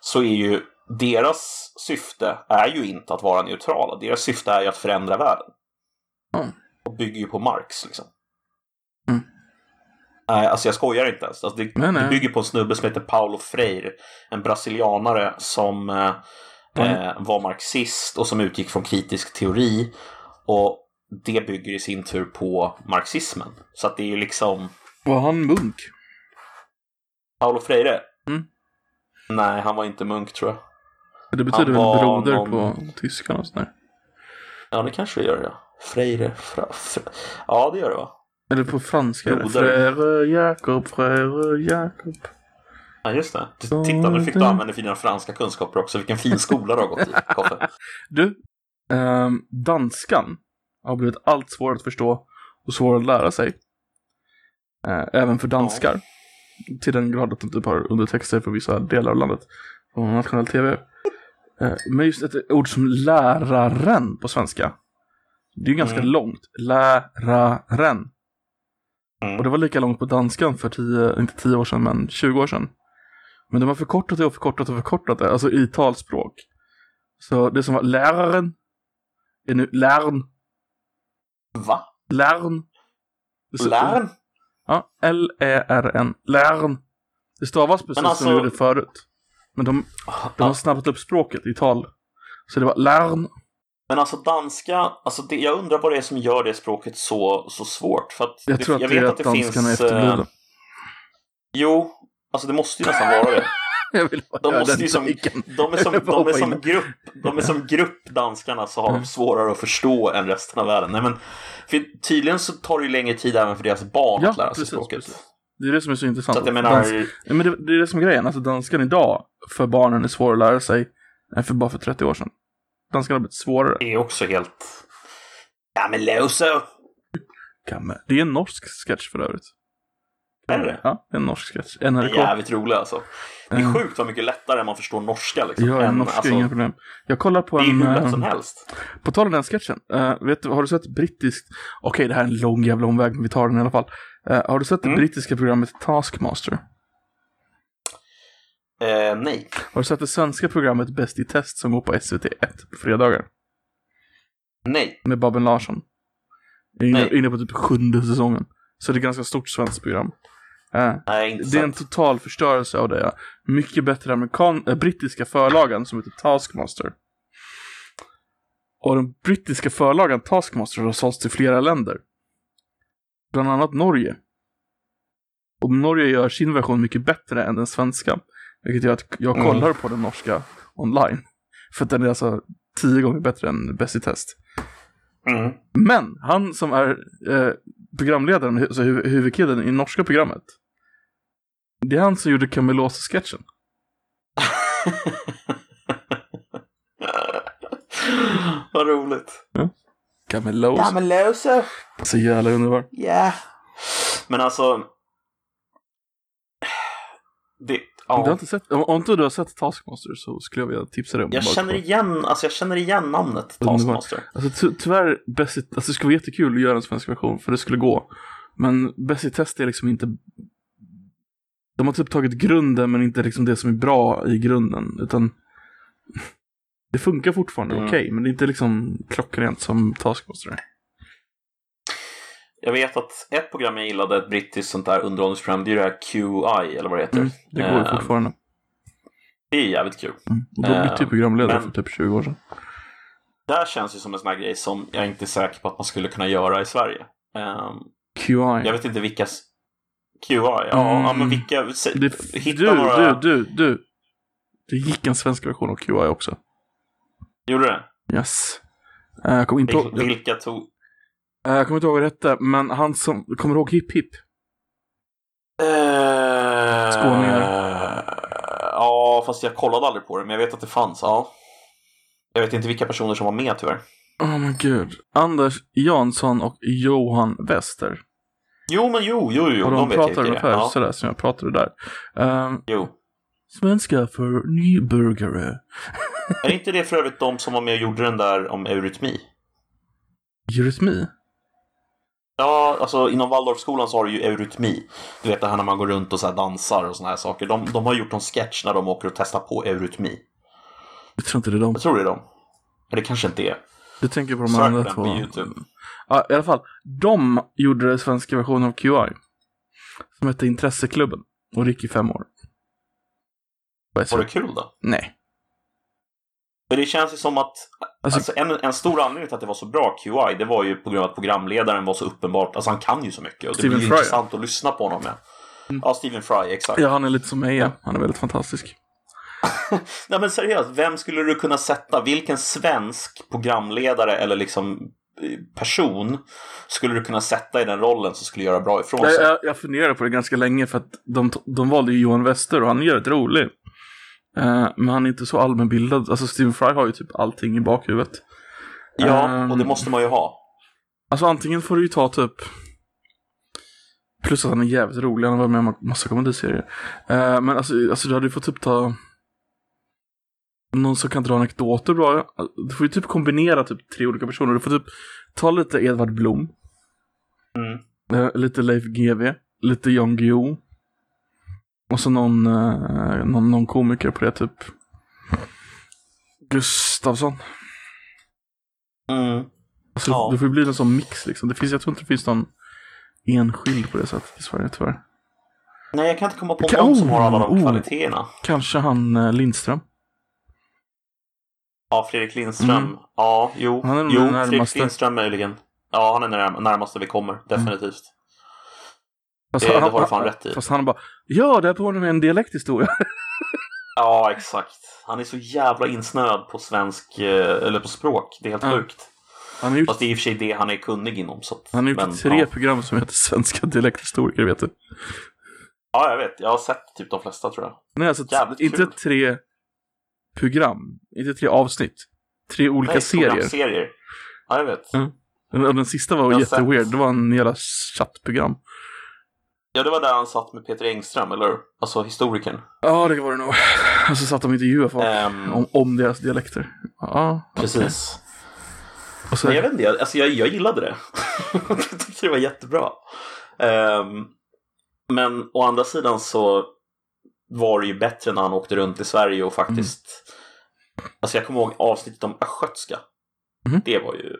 så är ju deras syfte är ju inte att vara neutrala. Deras syfte är ju att förändra världen. Mm. Och bygger ju på Marx liksom. Nej, alltså jag skojar inte ens. Alltså det, Nej, nej. det bygger på en snubbe som heter Paulo Freire. En brasilianare som eh, Mm. eh, var marxist och som utgick från kritisk teori. Och det bygger i sin tur på marxismen. Så att det är ju liksom Var han munk? Paulo Freire. Mm. Nej, han var inte munk tror jag. Det betyder Han väl broder någon- på tyska och sådär. Ja, det kanske det gör ja. Freire, fra, fra. Ja, det gör det va? Eller på franska. Broder. Frère Jakob, Frère Jakob. Ja, just det. Titta, nu fick du använda dina franska kunskaper också. Vilken fin skola du har gått i, Koffe. Du, ehm, danskan har blivit allt svårare att förstå och svårare att lära sig. Eh, även för danskar. Till den grad att de typ har undertexter för vissa delar av landet. På nationell tv. Eh, men just ett ord som läraren på svenska. Det är ju ganska Mm. långt. Läraren. Mm. Och det var lika långt på danskan för 10, inte 10 år sedan, men 20 år sedan. Men de har förkortat det och förkortat och förkortat det, alltså i talspråk. Så det som var läraren är nu lärn, Va? lärn. Lärn? Ja, L-E-R-N, lärn. Det stavas precis alltså- som det gjorde förut. Men de, de har Ja, snabbat upp språket i tal. Så det var lärn. Men alltså danska, alltså det, jag undrar vad det är som gör det språket så, så svårt. För att Jag tror att det är att danskarna är eh, efterblivna. Jo, alltså det måste ju nästan vara det. Jag De måste ju som, de är som, Jag de är som grupp, de är som grupp danskarna så har de svårare att förstå än resten av världen. Nej, men, tydligen så tar det ju längre tid även för deras barn Ja, att lära sig precis, språket. precis. Det är det som är så intressant. Så att jag Dans- menar, Ja, men det, det är det som är grejen, alltså danskan idag för barnen är svårare att lära sig än för bara för 30 år sedan. Danskan har blivit svårare. det är också helt... Ja men! Kamme. Det är en norsk sketch för övrigt. Är det? Ja, det är en norsk sketch. Det är NRK. jävligt rolig alltså. Det är Mm. sjukt vad mycket lättare man förstår norska liksom. Ja, än, norska alltså, inga problem. Jag kollar på Det är en... hur lätt eh, som helst. På tal om den sketchen. eh, vet du, har du sett brittiskt... Okej, det här är en lång jävla omväg, men vi tar den i alla fall. Eh, har du sett det Mm. brittiska programmet Taskmaster? Eh, nej. Har du sett det svenska programmet Bäst i test som går på SVT1 på fredagar? Nej. Med Babben Larsson. Inne, inne på typ sjunde säsongen. Så det är ett ganska stort svenskt program. Eh, Nej, inte det är en total förstörelse av det. Ja. Mycket bättre amerikan- äh, brittiska förlagan som heter Taskmaster. Och den brittiska förlagan Taskmaster har sålts till flera länder. Bland annat Norge. Och Norge gör sin version mycket bättre än den svenska. Vilket gör att jag Mm. kollar på den norska online. För att den är alltså tio gånger bättre än Bäst i test. Mm. Men han som är eh, programledaren, alltså hu- huvudkillen i norska programmet. Det är han som gjorde Camelosa-sketchen. Vad roligt. Camelosa. Ja, men lösa. Så jävla underbar. Ja. Men alltså. Det, Du har ja. inte sett, om, om inte du har sett Taskmaster så skulle jag vilja tipsa dig om Jag bara känner igen, alltså jag känner igen namnet. Taskmaster. Alltså ty, tyvärr, bäst i, alltså det skulle vara jättekul att göra en svensk version, för det skulle gå. Men Bäst i test är liksom inte... De har typ tagit grunden, men inte liksom det som är bra i grunden, utan... Det funkar fortfarande Mm. okej, men det är inte liksom klockrent som Taskmaster. Jag vet att ett program jag gillade, ett brittiskt sånt där underhållningsprogram, det är det här QI, eller vad det heter. Mm, det går ju Eh, fortfarande. Det är jävligt kul. Mm. Då bytte ju eh, programledare men- för typ 20 år sedan. Det här känns ju som en sån här grej som jag inte är säker på att man skulle kunna göra i Sverige. Ehm, QI. jag vet inte vilka... QI, ja, ja men Mm. vilka... se- Det, hitta du, några... du, du, du. Det gick en svensk version av QI också. Gjorde det? Yes. Eh, Jag kommer inte Vil, vilka tog... eh, jag kommer inte ihåg vad det hette, men han som, kommer du ihåg Hipp Hipp? Eh, Skåningar. Ja, fast jag kollade aldrig på det, men jag vet att det fanns, ja. Jag vet inte vilka personer som var med tyvärr. Åh men gud. Anders Jansson och Johan Wester. Jo, men jo, jo, jo, och de de pratar ungefär är. Ja, sådär som jag pratade där. Ehm, jo. svenska för nybörjare. Är inte det för övrigt de som var med och gjorde den där om eurytmi? Eurytmi? Ja, alltså inom Waldorfskolan så har du ju eurytmi. Du vet det här när man går runt och så dansar och såna här saker. De, de har gjort en sketch när de åker och testar på eurytmi. Jag tror inte det är de. Jag tror det är de. Men det kanske inte är. Du tänker på de Sök andra två. på YouTube. Ja, i alla fall. De gjorde den svenska versionen av QI. Som hette Intresseklubben. Och det gick i fem år. Var det kul då? Nej. För det känns ju som att Alltså- alltså, en, en stor anledning till att det var så bra QI, det var ju på grund av att programledaren var så uppenbart, alltså han kan ju så mycket. Och det blir Fry, intressant att lyssna på honom med. Ja, Stephen Fry, exakt. Ja, han är lite som Meja. Han är väldigt fantastisk. Nej men seriöst, vem skulle du kunna sätta, vilken svensk programledare eller liksom eh, person skulle du kunna sätta i den rollen som skulle göra bra ifrån sig? jag, jag funderade på det ganska länge för att de, de valde ju Johan Wester och han är jävligt rolig. Eh, men han är inte så allmänbildad. Alltså Stephen Fry har ju typ allting i bakhuvudet. Ja, Ehm, och det måste man ju ha. Alltså antingen får du ju ta typ Plus att han är jävligt rolig, han har varit med i massa komediserier. Eh, men alltså, alltså du hade ju fått typ ta Någon som kan dra anekdoter bra. Du får ju typ kombinera typ tre olika personer. Du får typ ta lite Edvard Blom. Mm. Eh, lite Leif GW. Lite Jan Guillou. Och så någon, eh, någon, någon komiker på det typ. Gustavsson. Mm. Alltså, Ja. Det får bli en sån mix liksom. Det finns, jag tror inte det finns någon enskild på det sättet i Sverige tyvärr. Nej, jag kan inte komma på Kan- någon som har alla de oh. kvaliteterna. Kanske han eh, Lindström. Ja, Fredrik Lindström. Mm. Ja, jo. Han är jo, den Fredrik närmaste. Lindström möjligen. Ja, han är när, närmaste vi kommer, definitivt. Fast Det- det han, har du fan rätt i. Fast han bara, ja det här påminner med en dialekthistoria. Ja, exakt. Han är så jävla insnöad på svensk, eh, eller på språk. Det är helt Ja. sjukt. Han har gjort, Fast det är i och för sig det han är kunnig inom. Så att, han har gjort men, tre ja. program som heter Svenska dialekthistoriker, vet du. ja, jag vet. Jag har sett typ de flesta tror jag. Nej, alltså Jävligt inte kul. tre program, inte tre avsnitt. Tre olika Nej, serier. serier. Ja, jag vet. Mm. Och den sista var jätteweird, det var en jävla chattprogram. Ja, det var där han satt med Peter Engström, eller? Alltså historikern. Ja, det var det nog. Och så satt de och intervjuade folk Ehm, om, om deras dialekter. Ja. Precis. Och så, Men jag vet inte, alltså jag, jag gillade det. jag tyckte det var jättebra. Um, men å andra sidan så var det ju bättre när han åkte runt i Sverige och faktiskt mm. Alltså jag kommer ihåg avsnittet om östgötska. Mm. Det var ju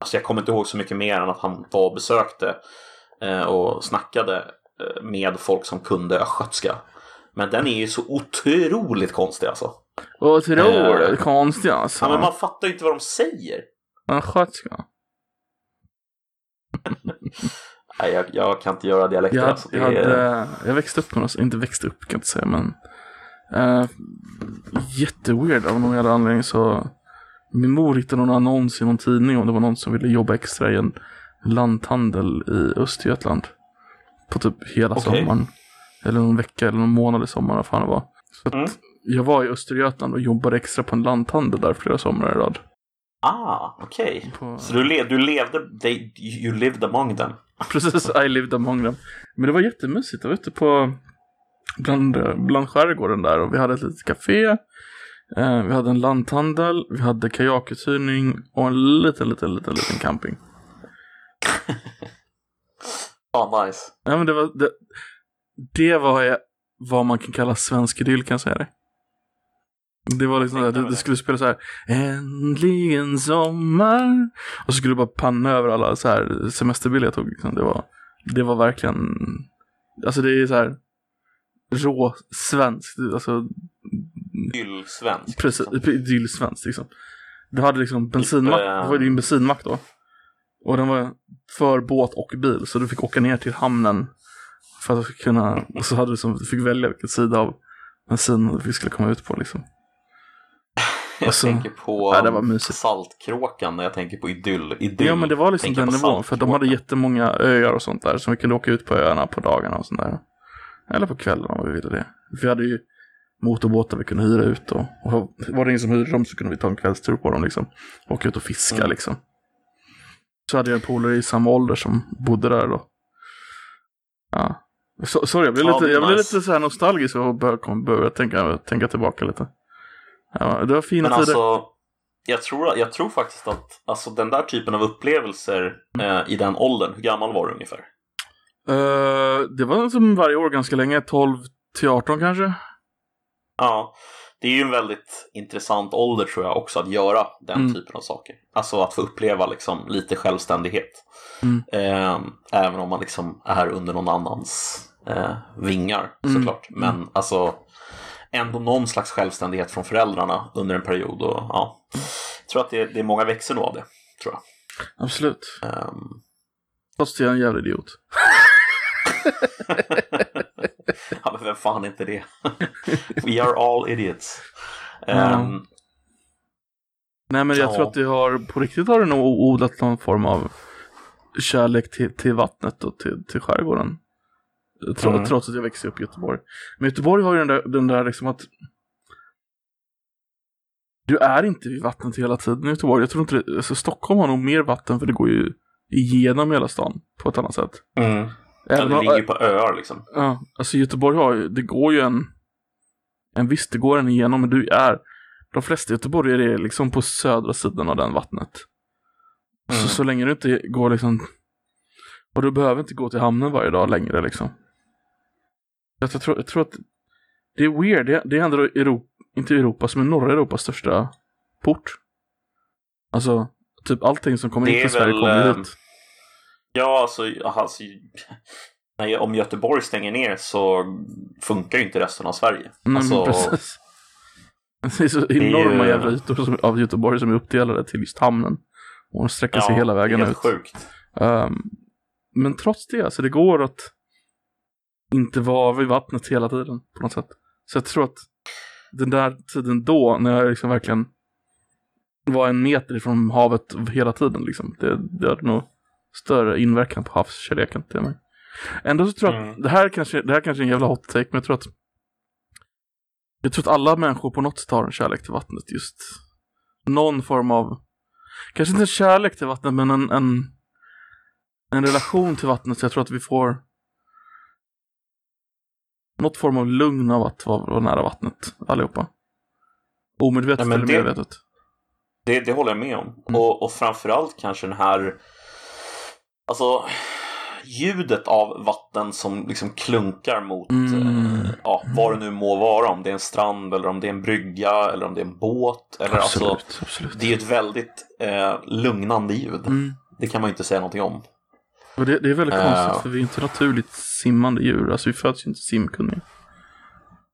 Alltså jag kommer inte ihåg så mycket mer än att han var och besökte och snackade eh, med folk som kunde östgötska. Men den är ju så otroligt konstig alltså. Otroligt eh, konstig alltså. Ja, men man fattar ju inte vad de säger. Östgötska. Nej, jag, jag, kan inte göra dialekter. Jag, alltså, jag, hade, jag växte upp med något, inte växte upp kan jag inte säga men. Uh, jätteweird av någon jävla anledning så. Min mor hittade någon annons i någon tidning om det var någon som ville jobba extra i en lanthandel i Östergötland. På typ hela okay. sommaren. Eller någon vecka eller någon månad i sommar, vad fan det var. Så mm. jag var i Östergötland och jobbade extra på en lanthandel där flera somrar i rad. Ah, okej. Okay. På... Så du, le du levde, they, you lived among them? Precis, I lived among them. Men det var jättemysigt. Jag var ute på bland, bland skärgården där och vi hade ett litet café. Eh, vi hade en lanthandel, vi hade kajakuthyrning och en liten, liten, liten, liten camping. Ja, oh, nice. Ja, men det var, det, det var vad man kan kalla svensk idyll kan jag säga det. Det var liksom det, det skulle spela så här Äntligen sommar Och så skulle du bara panna över alla så här semesterbilder jag tog liksom. det, var, det var verkligen Alltså det är så här Rå svenskt Alltså Idyllsvenskt Precis, liksom. idyllsvenskt liksom Du hade liksom bensinmack, det var din bensinmack då Och den var för båt och bil så du fick åka ner till hamnen För att kunna, och så hade du som, du fick välja vilken sida av bensin vi skulle komma ut på liksom jag så, tänker på var Saltkråkan när jag tänker på idyll. idyll. Ja men det var liksom den nivån. För de hade jättemånga öar och sånt där. Som vi kunde åka ut på öarna på dagarna och sånt där. Eller på kvällen om vi ville det. Vi hade ju motorbåtar vi kunde hyra ut. Och, och var det ingen som hyrde dem så kunde vi ta en kvällstur på dem liksom. Åka ut och fiska mm. liksom. Så hade jag en polare i samma ålder som bodde där då. Ja. Så, sorry, jag blev lite, jag blev lite så här nostalgisk och började, tänka, tänka tillbaka lite. Ja, det var fina Men tider. Alltså, jag tror, jag tror faktiskt att alltså, den där typen av upplevelser eh, i den åldern, hur gammal var du ungefär? Uh, det var som varje år ganska länge, 12 till 18 kanske. Ja, det är ju en väldigt intressant ålder tror jag också att göra den mm. typen av saker. Alltså att få uppleva liksom lite självständighet. Mm. Eh, även om man liksom är under någon annans eh, vingar mm. såklart. Men mm. alltså ändå någon slags självständighet från föräldrarna under en period. Och, ja, jag tror att det, det är många växer nog av det. Tror jag. Absolut. Um... Fast jag är en jävla idiot. ja, men vem fan inte det? We are all idiots. Um... Nej, men jag ja. tror att du har, på riktigt har du nog odlat någon form av kärlek till, till vattnet och till, till skärgården. Trots, mm. trots att jag växte upp i Göteborg. Men Göteborg har ju den där, den där liksom att du är inte vid vattnet hela tiden i Göteborg. Jag tror inte det, alltså Stockholm har nog mer vatten för det går ju igenom hela stan på ett annat sätt. Mm. Även ja, det ligger på öar liksom. Ja, alltså Göteborg har ju, det går ju en, en visst det går en igenom men du är, de flesta göteborgare är liksom på södra sidan av den vattnet. Mm. Så, så länge du inte går liksom, och du behöver inte gå till hamnen varje dag längre liksom. Jag tror, jag tror att det är weird. Det, det är ändå Europa, inte Europa, som är norra Europas största port. Alltså, typ allting som kommer in till Sverige kommer hit. Ja, alltså, alltså nej, om Göteborg stänger ner så funkar ju inte resten av Sverige. Nej, alltså, precis. Det är så enorma är... jävla ytor som, av Göteborg som är uppdelade till just hamnen. Och de sträcker sig hela vägen ut. Sjukt. Um, men trots det, alltså det går att inte vara vid vattnet hela tiden på något sätt. Så jag tror att den där tiden då, när jag liksom verkligen var en meter ifrån havet hela tiden, liksom, det, det hade nog större inverkan på havskärleken till mig. Ändå så tror jag mm. att det här, kanske, det här kanske är en jävla hot take, men jag tror att jag tror att alla människor på något sätt har en kärlek till vattnet just. Någon form av, kanske inte en kärlek till vattnet, men en, en, en relation till vattnet. Så jag tror att vi får något form av lugn av att vara, vara nära vattnet allihopa. Omedvetet ja, eller det, medvetet. Det, det håller jag med om. Mm. Och, och framförallt kanske den här... Alltså, ljudet av vatten som liksom klunkar mot Mm. eh, ja, vad det nu må vara. Om det är en strand eller om det är en brygga eller om det är en båt. Eller Absolut, alltså, absolut. det är ett väldigt eh, lugnande ljud. Mm. Det kan man ju inte säga någonting om. Det, det är väldigt Eh. konstigt för vi är inte naturligt simmande djur. Alltså vi föds ju inte simkunniga.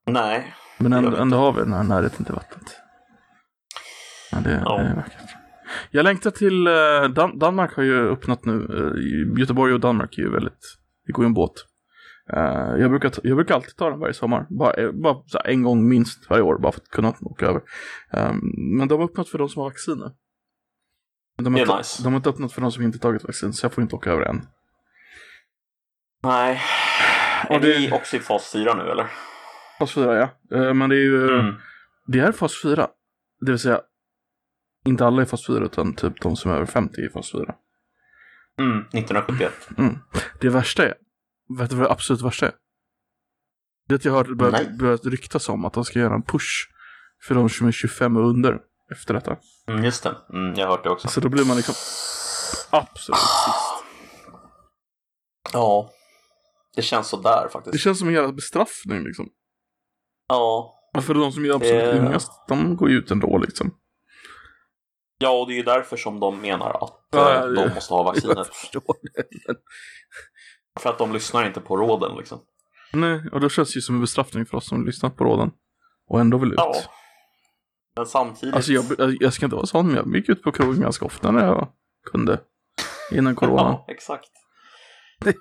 Nej, Men ändå, ändå har vi den här närheten till vattnet. Ja, det, Ja. är vackert. Jag längtar till eh, Dan- Danmark har ju öppnat nu. Eh, Göteborg och Danmark är ju väldigt, det går ju en båt. Eh, jag, brukar jag brukar alltid ta den varje sommar. Bara, bara en gång minst varje år. Bara för att kunna åka över. Eh, men de har öppnat för de som har vaccin nu. De har, inte- nice. de har inte öppnat för de som inte tagit vaccin. Så jag får inte åka över än. nej. Och Är det- ni också i fas 4 nu eller? Fas 4 ja. Men det är ju, Mm. det är fas 4. Det vill säga, inte alla är fas 4 utan typ de som är över 50 är fas 4. Mm, 1971. Mm. Det värsta är, vet du vad det absolut värsta är? Det är att jag har börjat, börjat ryktas om att de ska göra en push för de som är 25 och under efter detta. Mm, just det, mm, jag har hört det också. Så då blir man liksom absolut sist. Ja, det känns sådär Det faktiskt. känns som en jävla bestraffning liksom. Ja. För de som är absolut Eh. yngast, de går ju ut ändå liksom. Ja, och det är ju därför som de menar att Ja, eh, de måste ha vaccinet. För att de lyssnar inte på råden liksom. Nej, och då känns det ju som en bestraffning för oss som lyssnat på råden. Och ändå vill ut. Ja. Men samtidigt. Alltså jag, jag ska inte vara sån, men jag gick ut på krogen ganska ofta när jag kunde. Innan corona. Ja, exakt.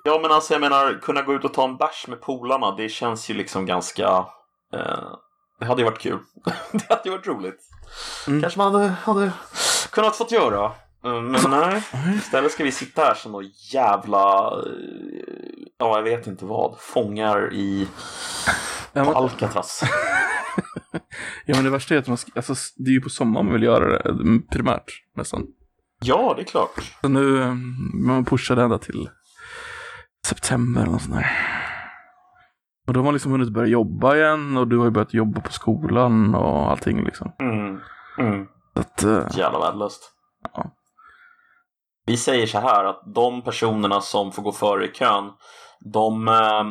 Ja, men alltså jag menar, kunna gå ut och ta en bärs med polarna, det känns ju liksom ganska... Eh, det hade ju varit kul. det hade ju varit roligt. Mm. Kanske man hade, hade kunnat fått göra. Eh, Men nej, istället ska vi sitta här som några jävla... eh, Ja, jag vet inte vad. Fångar i Ja, men, Alcatraz. ja, men det värsta är att man ska, alltså, det är ju på sommaren man vill göra det, mm, primärt nästan. ja, det är klart. Så nu, eh, man pushade ända till september eller sånt där. Och då har man liksom hunnit börja jobba igen och du har ju börjat jobba på skolan och allting liksom. Mm. Mm. Så att, eh, Jävla värdelöst. Ja. Vi säger så här att de personerna som får gå före i kön, de, eh,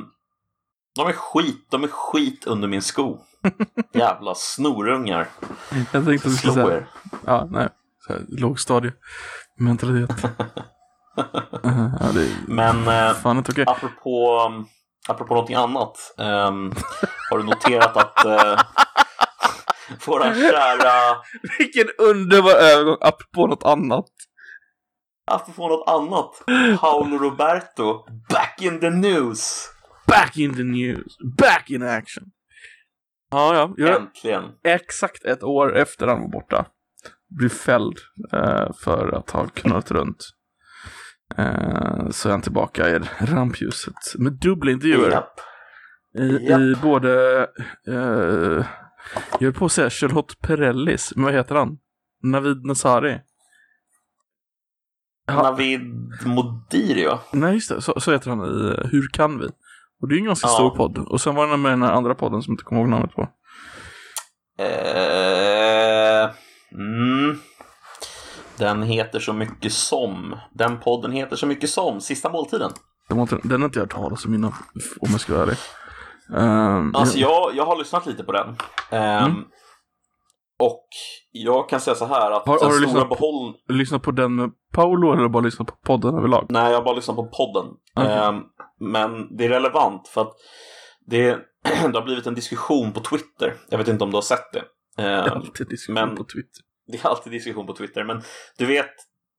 de är skit, de är skit under min sko. Jävla snorungar. jag tänkte att du skulle säga, er. ja, nej, så här, lågstadiementalitet. uh, ja, det är Men eh, fan inte okej. apropå, apropå någonting annat. ehm, har du noterat att eh, våra kära, Vilken underbar övergång, apropå något annat. apropå något annat, Paolo Roberto, back in the news. Back in the news, back in action. Ja, ja, Äntligen. exakt ett år efter han var borta. Blir fälld eh, för att ha knullat runt. Eh, så är han tillbaka i rampljuset med dubbla intervjuer. Japp. I, Japp. i både, eh, jag höll på att säga Charlotte Perrellis, men vad heter han? Navid Nazari. Navid Modiri va? Nej, just det, så, så heter han i eh, Hur kan vi? Och det är ju en ganska Ja. stor podd. Och sen var han med i den andra podden som jag inte kommer ihåg namnet på. Eh, mm. Den heter så mycket som. Den podden heter så mycket som. Sista måltiden. Den, har inte jag hört talas om innan, om jag ska vara ärlig. Um, Alltså jag, jag har lyssnat lite på den. Ehm, Mm. Och jag kan säga så här att Har- har du lyssnat på- behåll... Lyssna på den med Paolo eller bara lyssna på podden överlag? Nej, jag har bara lyssnat på podden. Okej. Ehm, men det är relevant för att det, det har blivit en diskussion på Twitter. Jag vet inte om du har sett det. Ehm, alltid diskussion men- på Twitter. Det är alltid diskussion på Twitter, men du vet,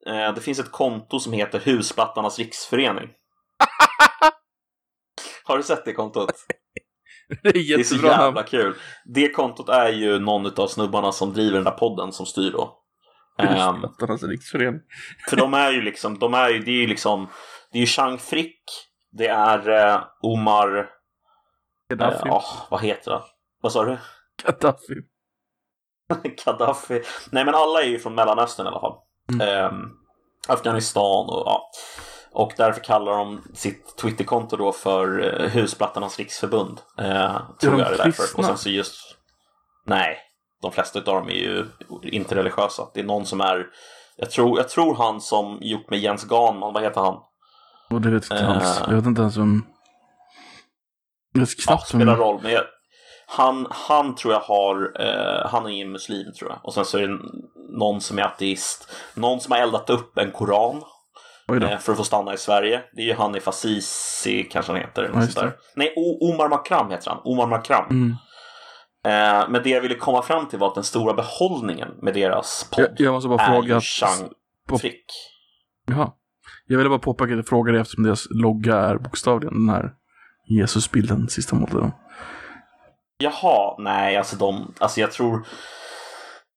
eh, det finns ett konto som heter Husplattarnas riksförening. Har du sett det kontot? Det är Det är så jävla kul. Det kontot är ju någon av snubbarna som driver den där podden som styr då. Ehm, Husfattarnas riksförening. för de är ju liksom, de är ju, det är ju liksom, det är ju Chang Frick, det är eh, Omar, eh, Gaddafi. ja, vad heter det? Vad sa du? Gaddafi. Gaddafi. Nej men alla är ju från Mellanöstern i alla fall. Mm. Ehm, Afghanistan och ja. Och därför kallar de sitt Twitterkonto då för eh, Husplattarnas riksförbund. Eh, tror de jag det är därför. Och sen så just... Nej, de flesta av dem är ju inte religiösa. Det är någon som är... Jag tror, jag tror han som gjort med Jens Ganman, vad heter han? Och det vet jag inte Eh. alls. Jag vet inte ens om... Jag vet Ja, knappt spelar roll. Men jag, han, han tror jag har, eh, han är muslim tror jag. Och sen så är det någon som är ateist. Någon som har eldat upp en koran eh, för att få stanna i Sverige. Det är ju Hanif Azizi kanske han heter. Eller Ja, där. Nej, o- Omar Makram heter han. Omar Makram. Mm. Eh, men det jag ville komma fram till var att den stora behållningen med deras podd Jag, jag måste bara är fråga... ju Chang Frick. Jaha. Jag ville bara påpeka att jag frågade eftersom deras logga är bokstavligen den här Jesusbilden, sista måltiden. Jaha, nej, alltså de, alltså jag tror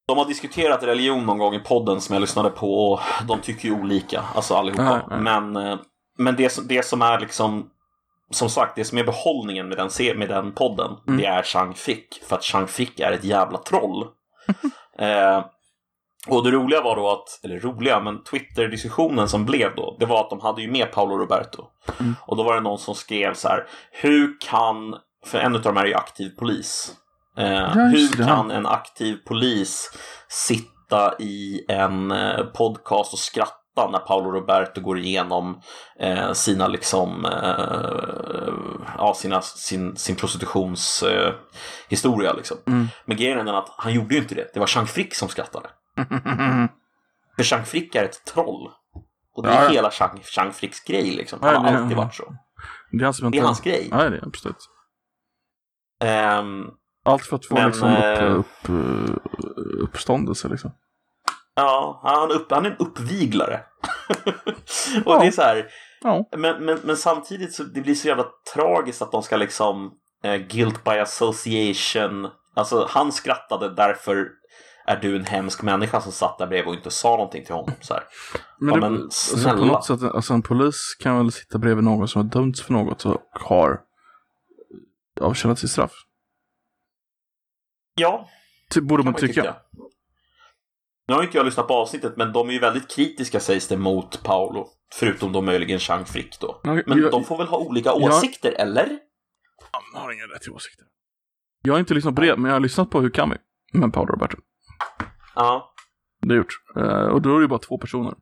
de har diskuterat religion någon gång i podden som jag lyssnade på och de tycker ju olika, alltså allihopa. Nej, nej. Men, eh, men det, det som är liksom, som sagt, det som är behållningen med den, med den podden, Mm. det är Chang Frick. För att Chang Frick är ett jävla troll. eh, och det roliga var då att, eller roliga, men Twitter-diskussionen som blev då, det var att de hade ju med Paolo Roberto. Mm. Och då var det någon som skrev så här, hur kan, för en av dem är ju aktiv polis. Eh, hur kan en aktiv polis sitta i en eh, podcast och skratta när Paolo Roberto går igenom eh, sina liksom eh, ja, sina, sin, sin prostitutionshistoria eh, liksom. Mm. Men grejen är den att han gjorde ju inte det. Det var Chang Frick som skrattade. För Chang Frick är ett troll. Och det är Ja, hela Chang, Chang Fricks grej liksom. Han har alltid varit så. Det är, hans Det är hans grej. Ja, det är absolut. Ehm, Allt för att få Men, liksom upp, eh, upp, eh, uppståndelse liksom. ja, han, är upp, han är en uppviglare. och Ja. det är så här, Ja. men, men, men samtidigt så det blir så jävla tragiskt att de ska liksom eh, guilt by association. Alltså han skrattade därför är du en hemsk människa som satt där bredvid och inte sa någonting till honom. Så här. Men, Ja, det, men alltså, på snälla. något sätt, alltså en polis kan väl sitta bredvid någon som har dömts för något och har avtjänat sitt straff. Ja, Typ, borde man ju tycka. Nu har inte jag lyssnat på avsnittet, men de är ju väldigt kritiska sägs det mot Paolo. Förutom då möjligen Chang Frick då. Men jag, de får väl ha olika åsikter, eller? jag har inga rätt till åsikter. Jag har inte lyssnat på det, men jag har lyssnat på Hur kan vi? Med Paolo Roberto. Ja. Det jag gjort. Eh, och då är det ju bara två personer.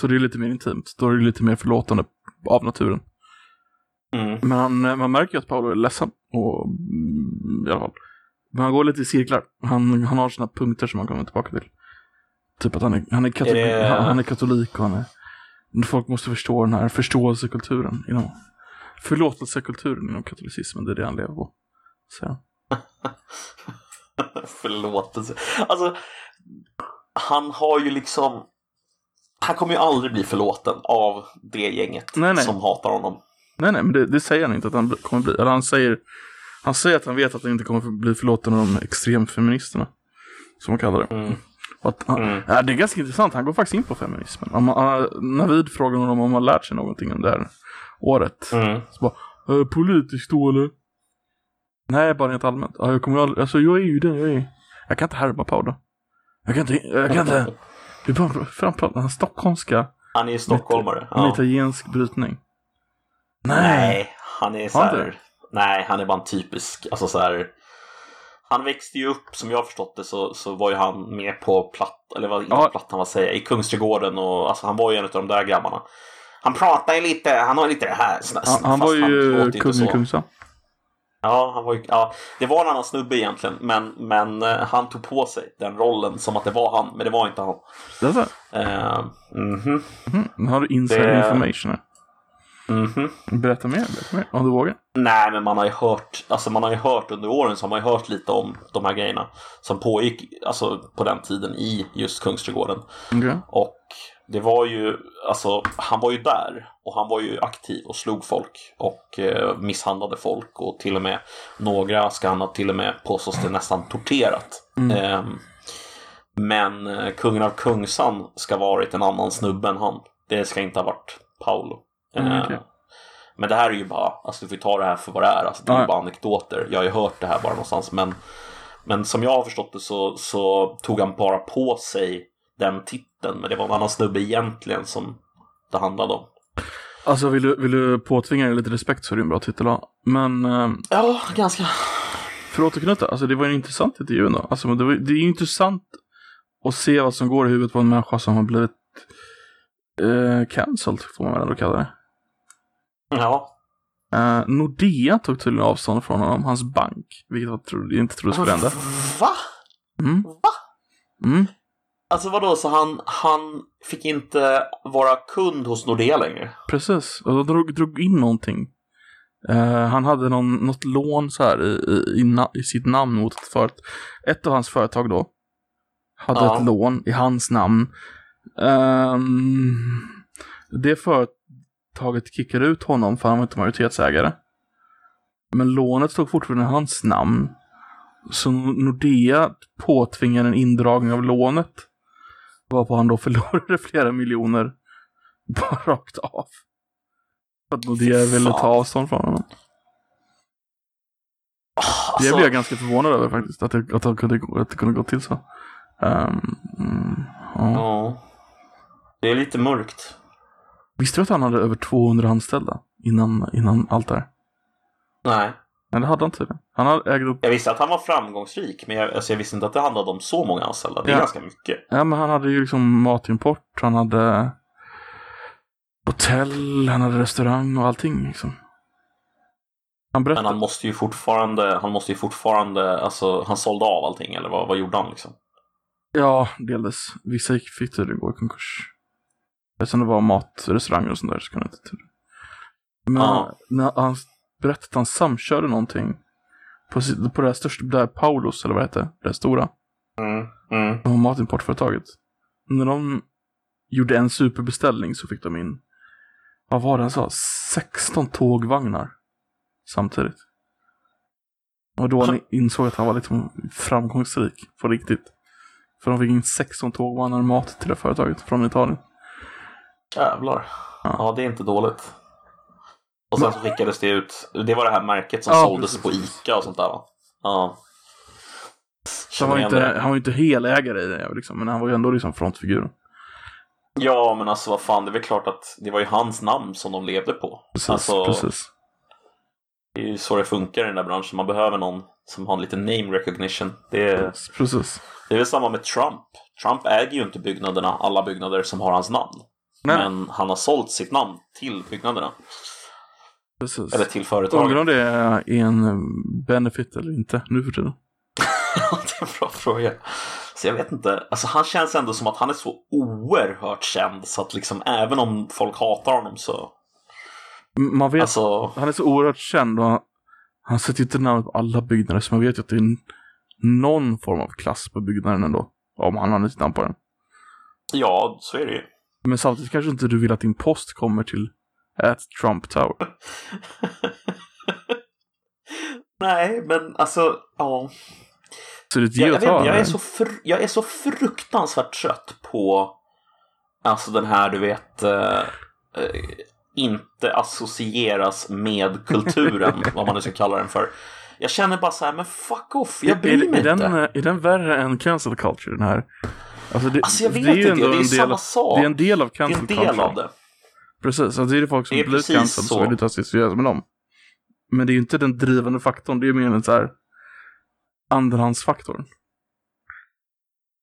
Så det är lite mer intimt. Då är det lite mer förlåtande av naturen. Mm. Men han, eh, man märker ju att Paolo är ledsen. Och, I alla fall. Men han går lite i cirklar. Han, han har sina punkter som han kommer tillbaka till. Typ att han är, han är, katolik, det- han, han är katolik och han är... Folk måste förstå den här förståelsekulturen inom... Förlåtelsekulturen inom katolicismen, det är det han lever på. Så. Förlåtelse. Alltså, han har ju liksom... Han kommer ju aldrig bli förlåten av det gänget Nej, nej. som hatar honom. Nej, nej, men det, det säger han inte att han kommer bli. Eller han säger, han säger att han vet att han inte kommer bli förlåten av de extremfeministerna. Som man kallar det. Mm. Att, han, Mm. ja, det är ganska intressant, han går faktiskt in på feminismen. Om, man- han- Navid frågar honom om han har lärt sig någonting under det här året. Mm. Så bara, äh, politiskt då eller? Nej, bara rent allmänt. Ja, jag kommer aldrig, alltså jag är ju det jag är. Jag kan inte härma Paolo. Jag kan inte, jag kan inte. Är bara framförallt den stockholmska, Han är stockholmare. en Ja. italiensk brytning. Nej, han är så här, Nej, han är bara en typisk, alltså så här. Han växte ju upp, som jag har förstått det, så, så var ju han med på platt, eller vad, Ja. plattan, vad säger jag, i Kungsträdgården och alltså han var ju en av de där grabbarna. Han pratar ju lite, han har lite det här. sna- Han, han var ju kung i Kungsa. Ja, han var ju, ja, det var en annan snubbe egentligen, men, men eh, han tog på sig den rollen som att det var han, men det var inte han. Det är så. Uh, Mm, nu har du inside Det- information här. Mhm. Berätta mer, berätta mer. Om du vågar. Nej, men man har ju hört, alltså man har ju hört under åren så har man ju hört lite om de här grejerna som pågick alltså på den tiden i just Kungsträdgården. Okej. Och det var ju, alltså han var ju där och han var ju aktiv och slog folk och eh, misshandlade folk och till och med några ska han ha till och med påstås det nästan torterat. Mm. Ehm, men eh, kungen av Kungsan ska ha varit en annan snubbe än han. Det ska inte ha varit Paolo. Mm, Eh. Men det här är ju bara, alltså du får ta det här för vad det är, alltså, det är Ja, ju ja. bara anekdoter. Jag har ju hört det här bara någonstans men, men som jag har förstått det så, så tog han bara på sig den titeln men det var en annan snubbe egentligen som det handlade om. Alltså vill du, vill du påtvinga dig lite respekt så är det en bra titel ha. Men eh, Ja, ganska. för att återknyta, alltså det var en intressant intervju ändå. Alltså det, var, det är ju intressant att se vad som går i huvudet på en människa som har blivit eh, cancelled, får man väl ändå kalla det. Ja. Uh, Nordea tog tydligen avstånd från honom, hans bank. Vilket jag trodde, inte trodde skulle hända. Va? Mm. Va? Mm. Alltså vadå, så han, han fick inte vara kund hos Nordea längre? Precis, och de drog, drog in någonting. Uh, han hade någon, något lån så här i, i, i, na, i sitt namn mot ett företag. Ett av hans företag då hade Ja. ett lån i hans namn. Ehm, det företaget kickade ut honom för han var inte majoritetsägare. Men lånet stod fortfarande i hans namn. Så Nordea påtvingade en indragning av lånet. Varpå han då förlorade flera miljoner bara rakt av. För att Nordea ville ta avstånd från honom. Alltså, Det blev jag ganska förvånad över faktiskt. Att det, att det, kunde, att det kunde gå till så. Ehm, mm, ja. Ja. Det är lite mörkt. Visste du att han hade över 200 anställda innan, innan allt det här? Nej. Nej, det hade han tydligen. Han hade ägde upp, Jag visste att han var framgångsrik, men jag, alltså jag visste inte att det handlade om så många anställda. Det är Ja. ganska mycket. ja men han hade ju liksom matimport, han hade hotell, han hade restaurang och allting liksom. Han Men berättade, han måste ju fortfarande, han måste ju fortfarande, alltså han sålde av allting eller vad, vad gjorde han liksom? ja delvis. Vissa fick tydligen gå i konkurs. Eftersom det var matrestauranger och sånt där så kunde jag inte tydligen. Men Ja. när han berättade att han samkörde någonting på, på det här största, där Paulos eller vad det hette, det här stora. Mm. Mm. Det var matimportföretaget. När de gjorde en superbeställning så fick de in, vad var det han sa, 16 tågvagnar samtidigt. Och då han insåg att han var liksom framgångsrik på riktigt. För de fick in 16 tågvagnar mat till det företaget från Italien. Jävlar. Ja. Ja. det är inte dåligt. Och sen så skickades det ut, det var det här märket som Ja, såldes precis, på. Ica och sånt där va? Ja. Så han var, inte, det. han var inte helägare i det liksom, men han var ju ändå liksom frontfiguren. Ja, men alltså vad fan, det är väl klart att det var ju hans namn som de levde på. Precis, Alltså- precis. Det är ju så det funkar i den där branschen. Man behöver någon som har en liten name recognition. Det är, Precis. det är väl samma med Trump. Trump äger ju inte byggnaderna, alla byggnader som har hans namn. Nej. Men han har sålt sitt namn till byggnaderna. precis. Eller till Undrar företaget. om det är en benefit eller inte nu för tiden. Det är en bra fråga. Så jag vet inte. Alltså han känns ändå som att han är så oerhört känd så att liksom även om folk hatar honom så... Man vet, Alltså, han är så oerhört känd och han, han sätter ju inte namnet på alla byggnader så man vet ju att det är någon form av klass på byggnaden ändå. Om han har sitt namn på den. ja, så är det ju. Men samtidigt kanske inte du vill att din post kommer till at Trump Tower. Nej, men alltså, ja. Så det är ett Jag, jag, vet, inte, jag, är så fr- jag är så fruktansvärt trött på alltså den här, du vet, eh, eh, inte associeras med kulturen, vad man nu ska kalla den för. Jag känner bara så här, men fuck off, jag är, bryr mig är, inte. den, eh, är den värre än cancel culture den här? Alltså, det, Alltså jag vet det är ju inte, det är en samma sak. Det är en del av Det är cancel en del av det. Precis, alltså det är det folk som Det blir cancelled så. så vill du ta seriöst med dem. Men det är ju inte den drivande faktorn, det är mer en så här andrahandsfaktorn.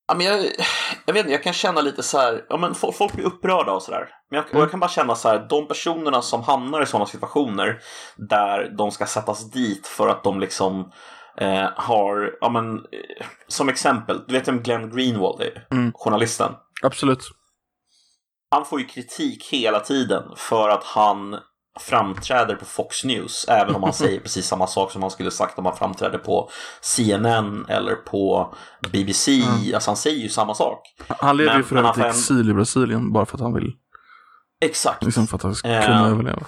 Ja, men jag, jag vet inte, jag kan känna lite så här, ja men folk, folk blir upprörda och sådär. Men jag, och Mm. jag kan bara känna så här, de personerna som hamnar i sådana situationer där de ska sättas dit för att de liksom eh, har, ja men eh, som exempel, du vet vem Glenn Greenwald är? Mm. Journalisten. Absolut. Han får ju kritik hela tiden för att han framträder på Fox News, även om han säger precis samma sak som han skulle sagt om han framträdde på CNN eller på BBC. Mm. Alltså han säger ju samma sak. Han lever ju Men- för men övrigt i exil i Brasilien bara för att han vill, Exakt. liksom för att han ska Eh. kunna överleva.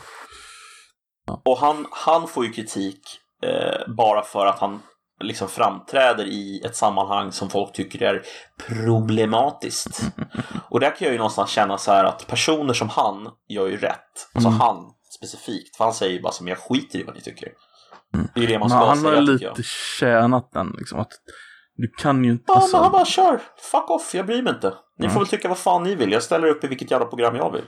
Och han, han får ju kritik eh, bara för att han liksom framträder i ett sammanhang som folk tycker är problematiskt. Och där kan jag ju någonstans känna så här att personer som han gör ju rätt. Alltså Mm. han specifikt. För han säger ju bara som jag skiter i vad ni tycker. Mm. Det är det man Men ska han har säga tycker jag. lite tjänat den liksom att du kan ju inte... Ja, alltså, men han bara kör. Fuck off, jag bryr mig inte. Ni Mm. får väl tycka vad fan ni vill. Jag ställer upp i vilket jävla program jag vill.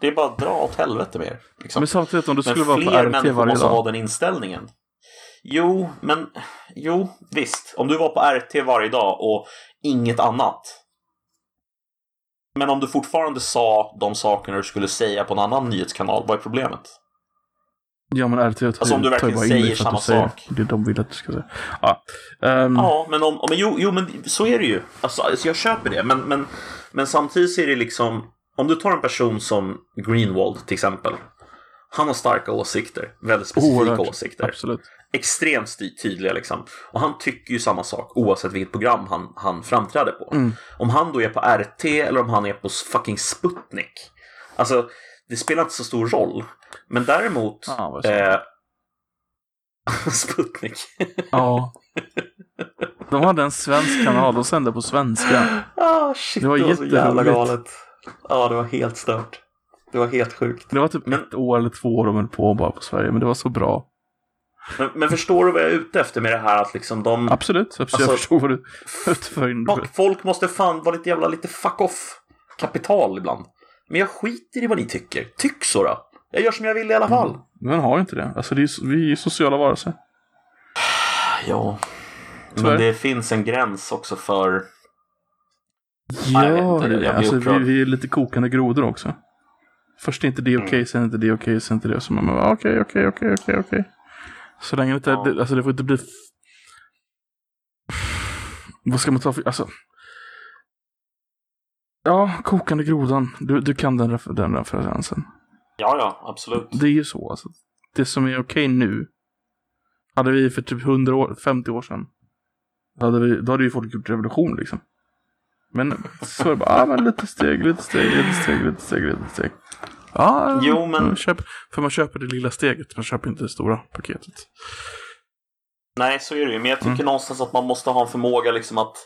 Det är bara att dra åt helvete med er. Liksom. men samtidigt om du skulle Men vara på fler RT människor varje måste ha dag. den inställningen. Jo, men jo, visst. Om du var på RT varje dag och inget annat. Men om du fortfarande sa de sakerna du skulle säga på en annan nyhetskanal, vad är problemet? Ja men RT tar, Alltså, om du verkligen bara in säger samma säger sak. det de vill att du ska säga. Ja, ehm, Ja, men, om, men jo, jo, men så är det ju. Alltså, alltså jag köper det. Men, men, men samtidigt är det liksom, om du tar en person som Greenwald till exempel. Han har starka åsikter, väldigt specifika oerhört. åsikter. Absolut. Extremt tydliga liksom. Och han tycker ju samma sak oavsett vilket program han, han framträder på. Mm. Om han då är på RT eller om han är på fucking Sputnik. Alltså, det spelar inte så stor roll. Men däremot... Sa eh, Sputnik. Ja. De hade en svensk kanal och sände på svenska. Ah, shit, Det var så jävla galet. Ja, det var helt stört. Det var helt sjukt. Det var typ Men- ett år eller två år de höll på bara på Sverige, men det var så bra. Men, men förstår du vad jag är ute efter med det här att liksom de... Absolut, absolut. Alltså- jag förstår vad du för. Folk- måste fan vara lite jävla lite fuck off kapital ibland. Men jag skiter i vad ni tycker. Tyck så då. Jag gör som jag vill i alla fall. Men har inte det. Alltså det är, vi är sociala varelser. Ja. Tyvärr. Men det finns en gräns också för... Ja, jag inte, jag Alltså, vi, vi är lite kokande grodor också. Först är inte det okej, Mm. sen är inte det okej, sen är inte det. Så man bara okej, okej, okej, okej, okej. Så länge det inte, Ja. det, alltså det får inte bli... Vad ska man ta för, alltså... Ja, kokande grodan. Du, du kan den, refer- den referensen. Ja, ja, absolut. Det är ju så alltså. Det som är okej nu. Hade vi för typ 100 år, 50 år sedan. Hade, vi, då hade ju folk gjort revolution liksom. Men så är det bara, ah, men lite steg, lite steg, lite steg, lite steg, lite steg. Ja, Jo, men- man köper, för man köper det lilla steget, man köper inte det stora paketet. Nej, så är det ju. Men jag tycker Mm. någonstans att man måste ha en förmåga liksom att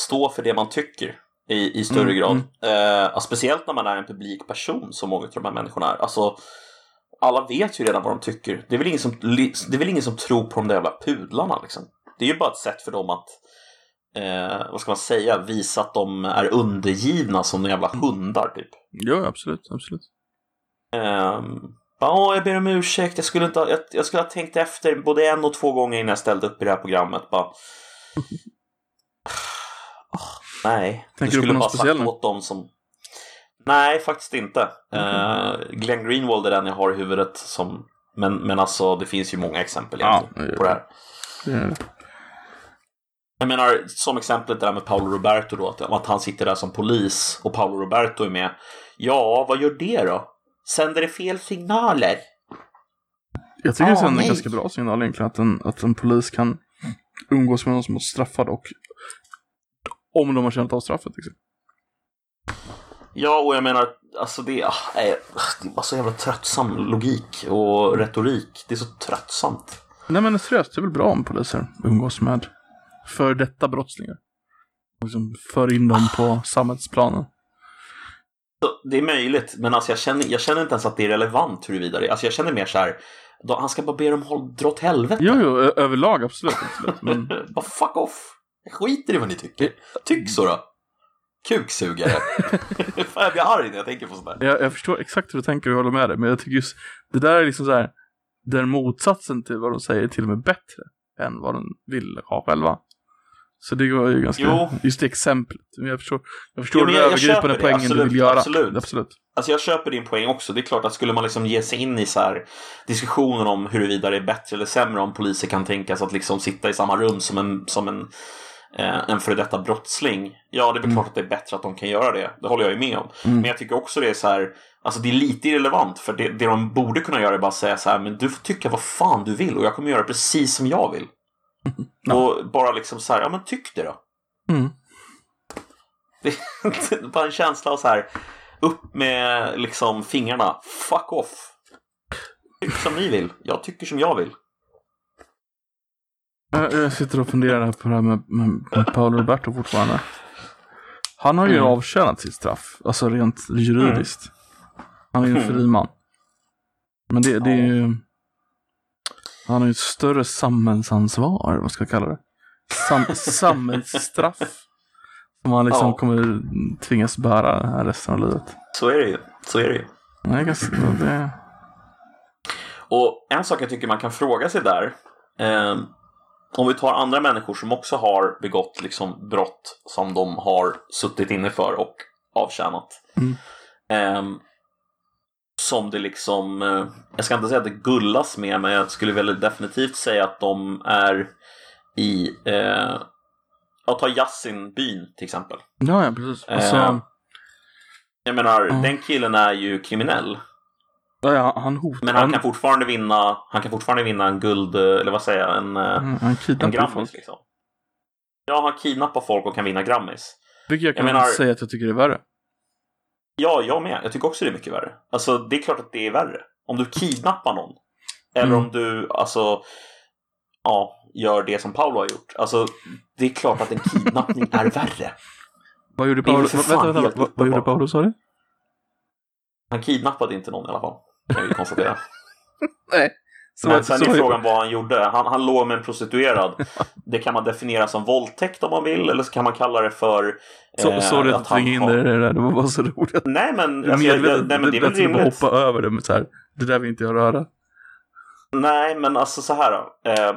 stå för det man tycker i, i större Mm, grad. mm. Eh, speciellt när man är en publik person som många av de här människorna är. Alltså, alla vet ju redan vad de tycker. Det är väl ingen som, det är väl ingen som tror på de där jävla pudlarna liksom. Det är ju bara ett sätt för dem att eh, vad ska man säga, visa att de är undergivna som de jävla hundar typ. Ja, absolut, absolut. Ehm, Ja, jag ber om ursäkt. Jag skulle, inte ha, jag, jag skulle ha tänkt efter både en och två gånger innan jag ställde upp i det här programmet. Bara... Åh, nej, Tänker du skulle någon bara speciell sagt åt dem som... Nej, faktiskt inte. Eh, Glenn Greenwald är den jag har i huvudet. Som... Men, men alltså, det finns ju många exempel Ja, på det här. Det är det. Jag menar, som exemplet där med Paolo Roberto då, att, han sitter där som polis och Paolo Roberto är med. Ja, vad gör det då? Sänder det fel signaler? Jag tycker Ah, det är en ganska bra signal egentligen att en, att en polis kan umgås med någon som är straffad och om de har känt av straffet. Liksom. Ja, och jag menar, alltså det, ah, är, det var så jävla tröttsam logik och retorik. Det är så tröttsamt. Nej men seriöst, det är väl bra om poliser umgås med för detta brottslingar. Och liksom för in dem på samhällsplanen. Så Det är möjligt, men alltså jag känner, jag känner inte ens att det är relevant huruvida det Alltså jag känner mer så här, då, han ska bara be dem håll, dra åt helvete. Jo, jo, överlag absolut. absolut. Men bara fuck off. Jag skiter i vad ni tycker. Tyck så då. Kuksugare. Fan, jag blir arg när jag tänker på sånt där. jag, jag förstår exakt hur du tänker och håller med dig. Men jag tycker just det där är liksom så här. Den motsatsen till vad de säger är till och med bättre än vad de vill ha själva. Så det går ju ganska, Jo. just det exemplet. Men jag förstår, jag förstår Jo, den jag- jag övergripande poängen du absolut, vill göra. absolut. absolut. Alltså jag köper din poäng också. Det är klart att skulle man liksom ge sig in i så här diskussionen om huruvida det är bättre eller sämre om poliser kan tänkas att liksom sitta i samma rum som en, som en, eh, en före detta brottsling. Ja, det är Mm. klart att det är bättre att de kan göra det. Det håller jag ju med om. Mm. Men jag tycker också det är så här, alltså det är lite irrelevant för det, det de borde kunna göra är bara säga så här, men du får tycka vad fan du vill och jag kommer göra precis som jag vill. Och bara liksom så här, ja men tyck det då. Mm. Det bara en känsla av så här, upp med liksom fingrarna, fuck off. Tyck som ni vill, jag tycker som jag vill. Jag, jag sitter och funderar på det här med, med, med Paolo Roberto fortfarande. Han har ju Mm. avtjänat sitt straff, alltså rent juridiskt. Han är ju en Mm. fri man. Men det, det är ju... Han har ju ett större samhällsansvar, vad ska jag kalla det? Sam, samhällsstraff. Som han liksom Ja. kommer tvingas bära här resten av livet. Så är det ju. Så är det ju. Är ganska... Det, Och en sak jag tycker man kan fråga sig där. Eh, om vi tar andra människor som också har begått liksom, brott som de har suttit inne för och avtjänat. Mm. Eh, som det liksom, eh, jag ska inte säga att det gullas med, men jag skulle väl definitivt säga att de är i, eh, att ta Yasin-byn till exempel. Ja, ja precis. Alltså, Eh, Jag menar, Ja. den killen är ju kriminell. ja, ja, han hotar. Men han kan fortfarande vinna, han kan fortfarande vinna en guld, eller vad säger jag, en, eh, han, han en Grammis folk. liksom. Ja, han kidnappar folk och kan vinna Grammis. Vilket jag kan Jag menar- säga att jag tycker är värre. Ja, jag med. Jag tycker också det är mycket värre. Alltså, det är klart att det är värre. Om du kidnappar någon. Eller Mm. om du, alltså, ja, gör det som Paolo har gjort. Alltså, det är klart att en kidnappning är värre. Vad gjorde Paolo? Vänta, vänta, helt vad, vad gjorde. Paolo sa du? Han kidnappade inte någon i alla fall. Kan vi konstatera. Nej. Så, Men sen så, är frågan vad han gjorde. Han, han låg med en prostituerad. Det kan man definiera som våldtäkt om man vill, eller så kan man kalla det för... så, eh, sorry att jag in har- det där, det var bara så roligt. Nej men, Jag alltså, jag, jag, nej, men det är väl rimligt. hoppa över det med så här. Det där vill inte jag röra. Nej, men alltså så här då. Eh,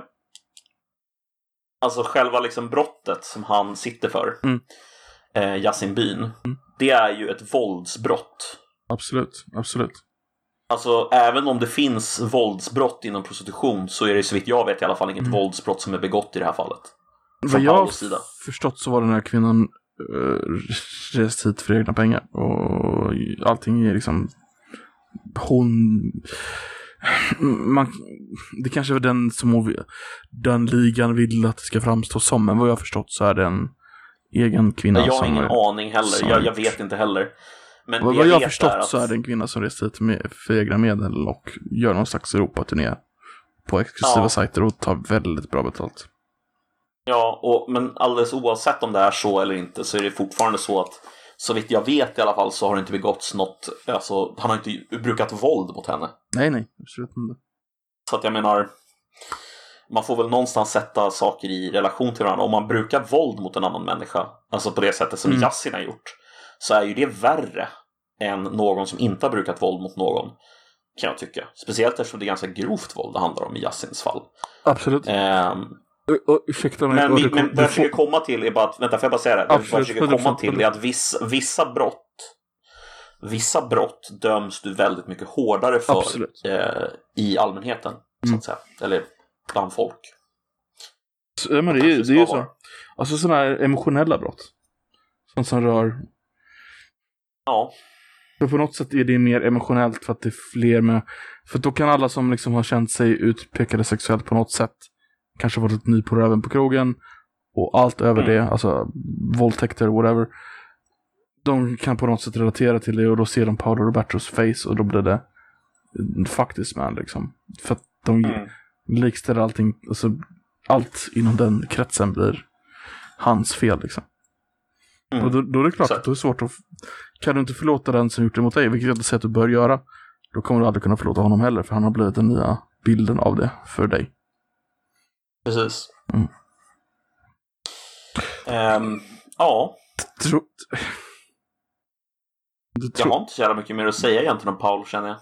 alltså själva liksom brottet som han sitter för, Mm. eh, Yasin Byn, det är ju ett våldsbrott. Absolut, absolut. Alltså även om det finns våldsbrott inom prostitution så är det så vitt jag vet i alla fall inget Mm. våldsbrott som är begått i det här fallet. Vad jag Paulos sida. förstått så var den här kvinnan uh, rest hit för egna pengar. Och allting är liksom... Hon... Man, det kanske är den som hon den ligan vill att det ska framstå som. Men vad jag har förstått så är det en egen kvinna jag har som... ingen är- aning heller, som jag, jag vet inte heller. Men Vad, vad jag har förstått att- så är det en kvinna som rest hit med för egna medel och gör någon slags Europaturné på exklusiva Ja. sajter och tar väldigt bra betalt. Ja, och, men alldeles oavsett om det är så eller inte så är det fortfarande så att så vitt jag vet i alla fall så har det inte begåtts något, alltså han har inte brukat våld mot henne. Nej, nej, absolut inte. Så att jag menar, man får väl någonstans sätta saker i relation till varandra. Om man brukar våld mot en annan människa, alltså på det sättet som Mm. Yasin har gjort, så är ju det värre än någon som inte har brukat våld mot någon. Kan jag tycka. Speciellt eftersom det är ganska grovt våld det handlar om i Yasins fall. Absolut. Och, och, ursäkta mig. Men, vi, men vad jag försöker komma till är bara att, vänta får jag bara säga det? Absolut, vad jag försöker komma 100%. till är att vissa, vissa brott Vissa brott döms du väldigt mycket hårdare för eh, i allmänheten, så Mm. att säga. Eller bland folk. Ja, men det det är ju så. Alltså sådana här emotionella brott. Sånt som rör... Ja, För på något sätt är det mer emotionellt för att det är fler med... För då kan alla som liksom har känt sig utpekade sexuellt på något sätt kanske ett ny på röven på krogen och allt över Mm. det, alltså våldtäkter, whatever. De kan på något sätt relatera till det och då ser de Paolo Robertos face och då blir det faktiskt man liksom. För att de mm. likställer allting, alltså allt inom den kretsen blir hans fel liksom. Mm. Och då, då är det klart Exakt. att då är det svårt att... Kan du inte förlåta den som gjort det mot dig, vilket jag inte säger att du bör göra, då kommer du aldrig kunna förlåta honom heller, för han har blivit den nya bilden av det för dig. precis. Mm. Ehm, ja, Tro... Du jag tro... har inte så jävla mycket mer att säga egentligen om Paul känner jag.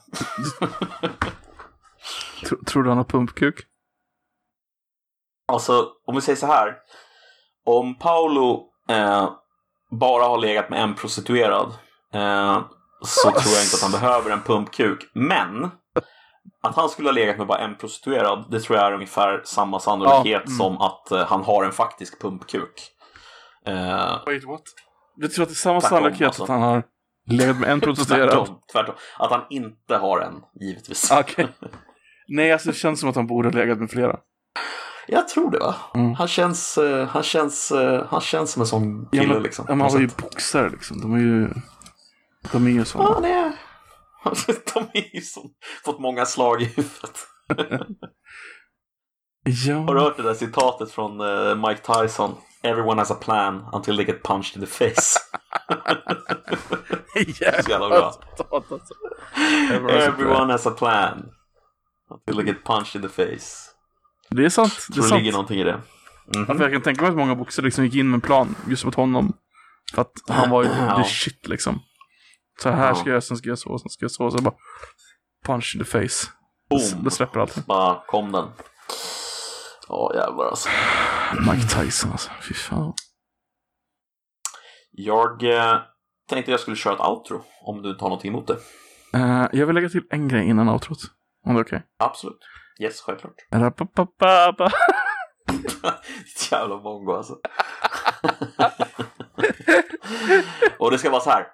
tro... Tror du han har pumpkuk? Alltså, om vi säger så här. Om Paolo eh, bara har legat med en prostituerad eh, så tror jag inte att han behöver en pumpkuk. Men att han skulle ha legat med bara en prostituerad, det tror jag är ungefär samma sannolikhet Ja, mm. som att eh, han har en faktisk pumpkuk. Eh, Wait, what? Du tror att det är samma Tvärtom, sannolikhet alltså. att han har legat med en prostituerad? tvärtom, tvärtom. Att han inte har en, givetvis. Okej. Nej, alltså det känns som att han borde ha legat med flera. Jag tror det va? Mm. Han, känns, eh, han, känns, eh, han känns som en sån Ja, kille men, liksom. ja, men han var ju boxare liksom. De är ju... De är ju Ja, sådana. han är... De är ju som fått många slag i huvudet. Ja. Har du hört det där citatet från eh, Mike Tyson? Everyone has a plan until they get punched in the face. Så jävla bra. alltså. Everyone has a plan until they get punched in the face. Det är sant. Det är det sant. ligger någonting i det. Ja, för jag kan tänka mig att många boxare liksom gick in med en plan just mot honom. För att han var ju the shit liksom. Så här ska jag sen ska jag så, sen ska jag så. Så bara punch in the face. Boom. Då släpper allting. Bara kom den. Ja jävlar alltså. Mike Tyson alltså. Fy fan. Jag eh, tänkte jag skulle köra ett outro om du tar någonting emot det. Uh, jag vill lägga till en grej innan outrot. Om det är okej? Okay? Absolut. Yes, självklart. Jävla mongo alltså. och det ska vara så här.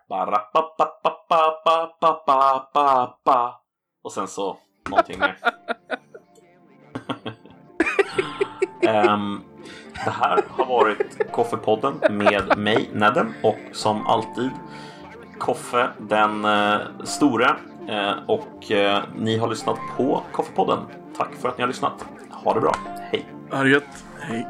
Och sen så någonting mer. um, det här har varit Koffepodden med mig, Nedden, och som alltid Koffe den uh, store. Uh, och uh, ni har lyssnat på Koffepodden. Tack för att ni har lyssnat. Ha det bra. Hej! Ha det gött. Hej!